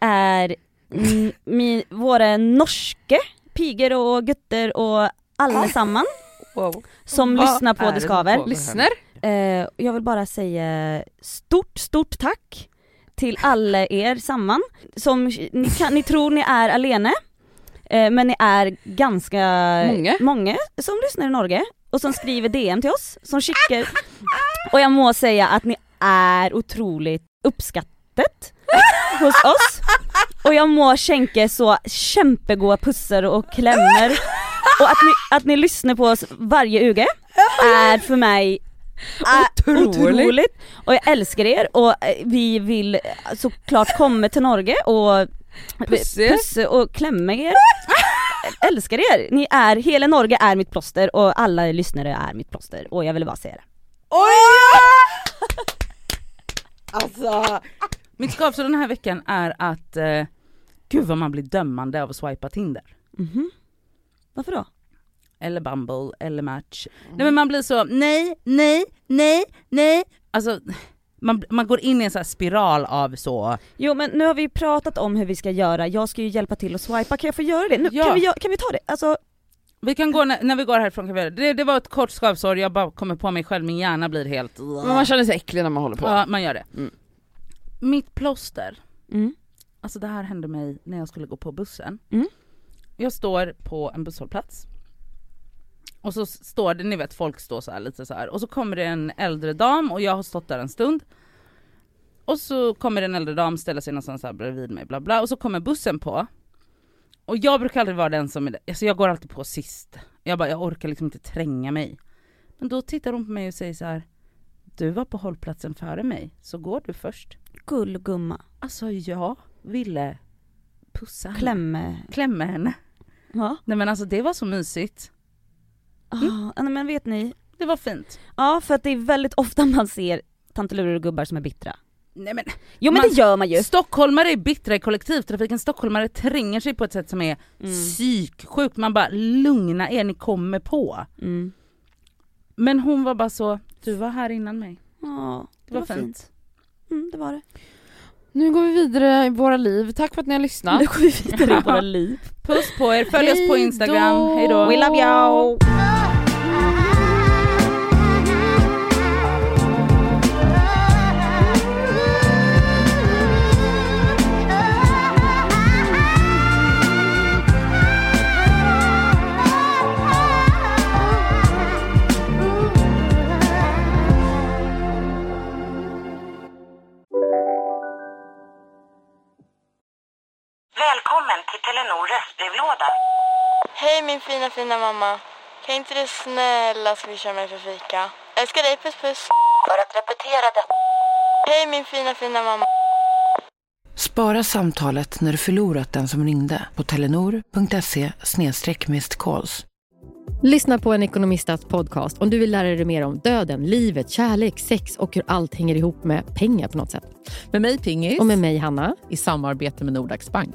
är min, våra norske piger och gutter och allesamman Wow. som Vad lyssnar på Det Skaver. Lyssnar? Eh, jag vill bara säga stort, stort tack till alla er samman. Som ni, kan, ni tror ni är alene, eh, men ni är ganska Många. som lyssnar i Norge och som skriver DM till oss, som skickar. Och jag må säga att ni är otroligt uppskattet hos oss. Och jag må skänka så kämpegoda pussar och klämmor. Och att ni, att ni lyssnar på oss varje uge är för mig Otroligt. otroligt. Och jag älskar er och eh, vi vill eh, såklart komma till Norge och Puss pussa och klämma er. Jag älskar er! Ni är, hela Norge är mitt plåster och alla lyssnare är mitt plåster och jag ville bara säga det. Alltså, mitt skavsår den här veckan är att, eh, gud vad man blir dömande av att swipa Tinder. Mhm. Varför då? Eller Bumble, eller Match. Nej men man blir så, nej, nej, nej, nej. Alltså, man, man går in i en sån här spiral av så, Jo men nu har vi pratat om hur vi ska göra, jag ska ju hjälpa till att swipa, kan jag få göra det? Nu, Ja. kan, vi, kan vi ta det? Alltså, vi kan gå, när, när vi går härifrån kan vi göra det. det. Det var ett kort skavsår, jag bara kommer på mig själv, min hjärna blir helt... Men man känner sig äcklig när man håller på. Ja, man gör det. Mm. Mitt plåster, mm. alltså det här hände mig när jag skulle gå på bussen. Mm. Jag står på en busshållplats och så står det, ni vet folk står så här lite så här och så kommer det en äldre dam och jag har stått där en stund och så kommer en äldre dam ställa sig någonstans här bredvid mig bla bla och så kommer bussen på och jag brukar aldrig vara den som är, alltså jag går alltid på sist. Jag bara, jag orkar liksom inte tränga mig. Men då tittar hon på mig och säger så här: du var på hållplatsen före mig, så går du först. Gullgumma. Alltså jag ville pussa henne. Klämme. Klämma henne. Ja. Nej men alltså det var så mysigt. Ah, nej, men vet ni, Det var fint. ja för att det är väldigt ofta man ser tantelurer och gubbar som är bittra. Nej men Jo men Man- det gör man ju. Stockholmare är bittra i kollektivtrafiken, stockholmare tränger sig på ett sätt som är Mm. psyksjukt. Man bara lugna er, ni kommer på. Mm. Men hon var bara så, du var här innan mig. Ja, det, Det var, var fint. fint. Mm, det var det. Nu går vi vidare i våra liv. Tack för att ni har lyssnat. Nu går vi vidare i våra liv. Puss på er, följ oss på Hej Instagram, då! hejdå. We love you! Välkommen till Telenor röstbrevlåda. Hej min fina fina mamma. Kan inte du snälla swisha mig för fika? Älskar dig, puss puss. För att repetera detta. Hej min fina fina mamma. Spara samtalet när du förlorat den som ringde på telenor.se calls. Lyssna på en ekonomistats podcast om du vill lära dig mer om döden, livet, kärlek, sex och hur allt hänger ihop med pengar på något sätt. Med mig Pingis Och med mig Hanna. i samarbete med Nordax Bank.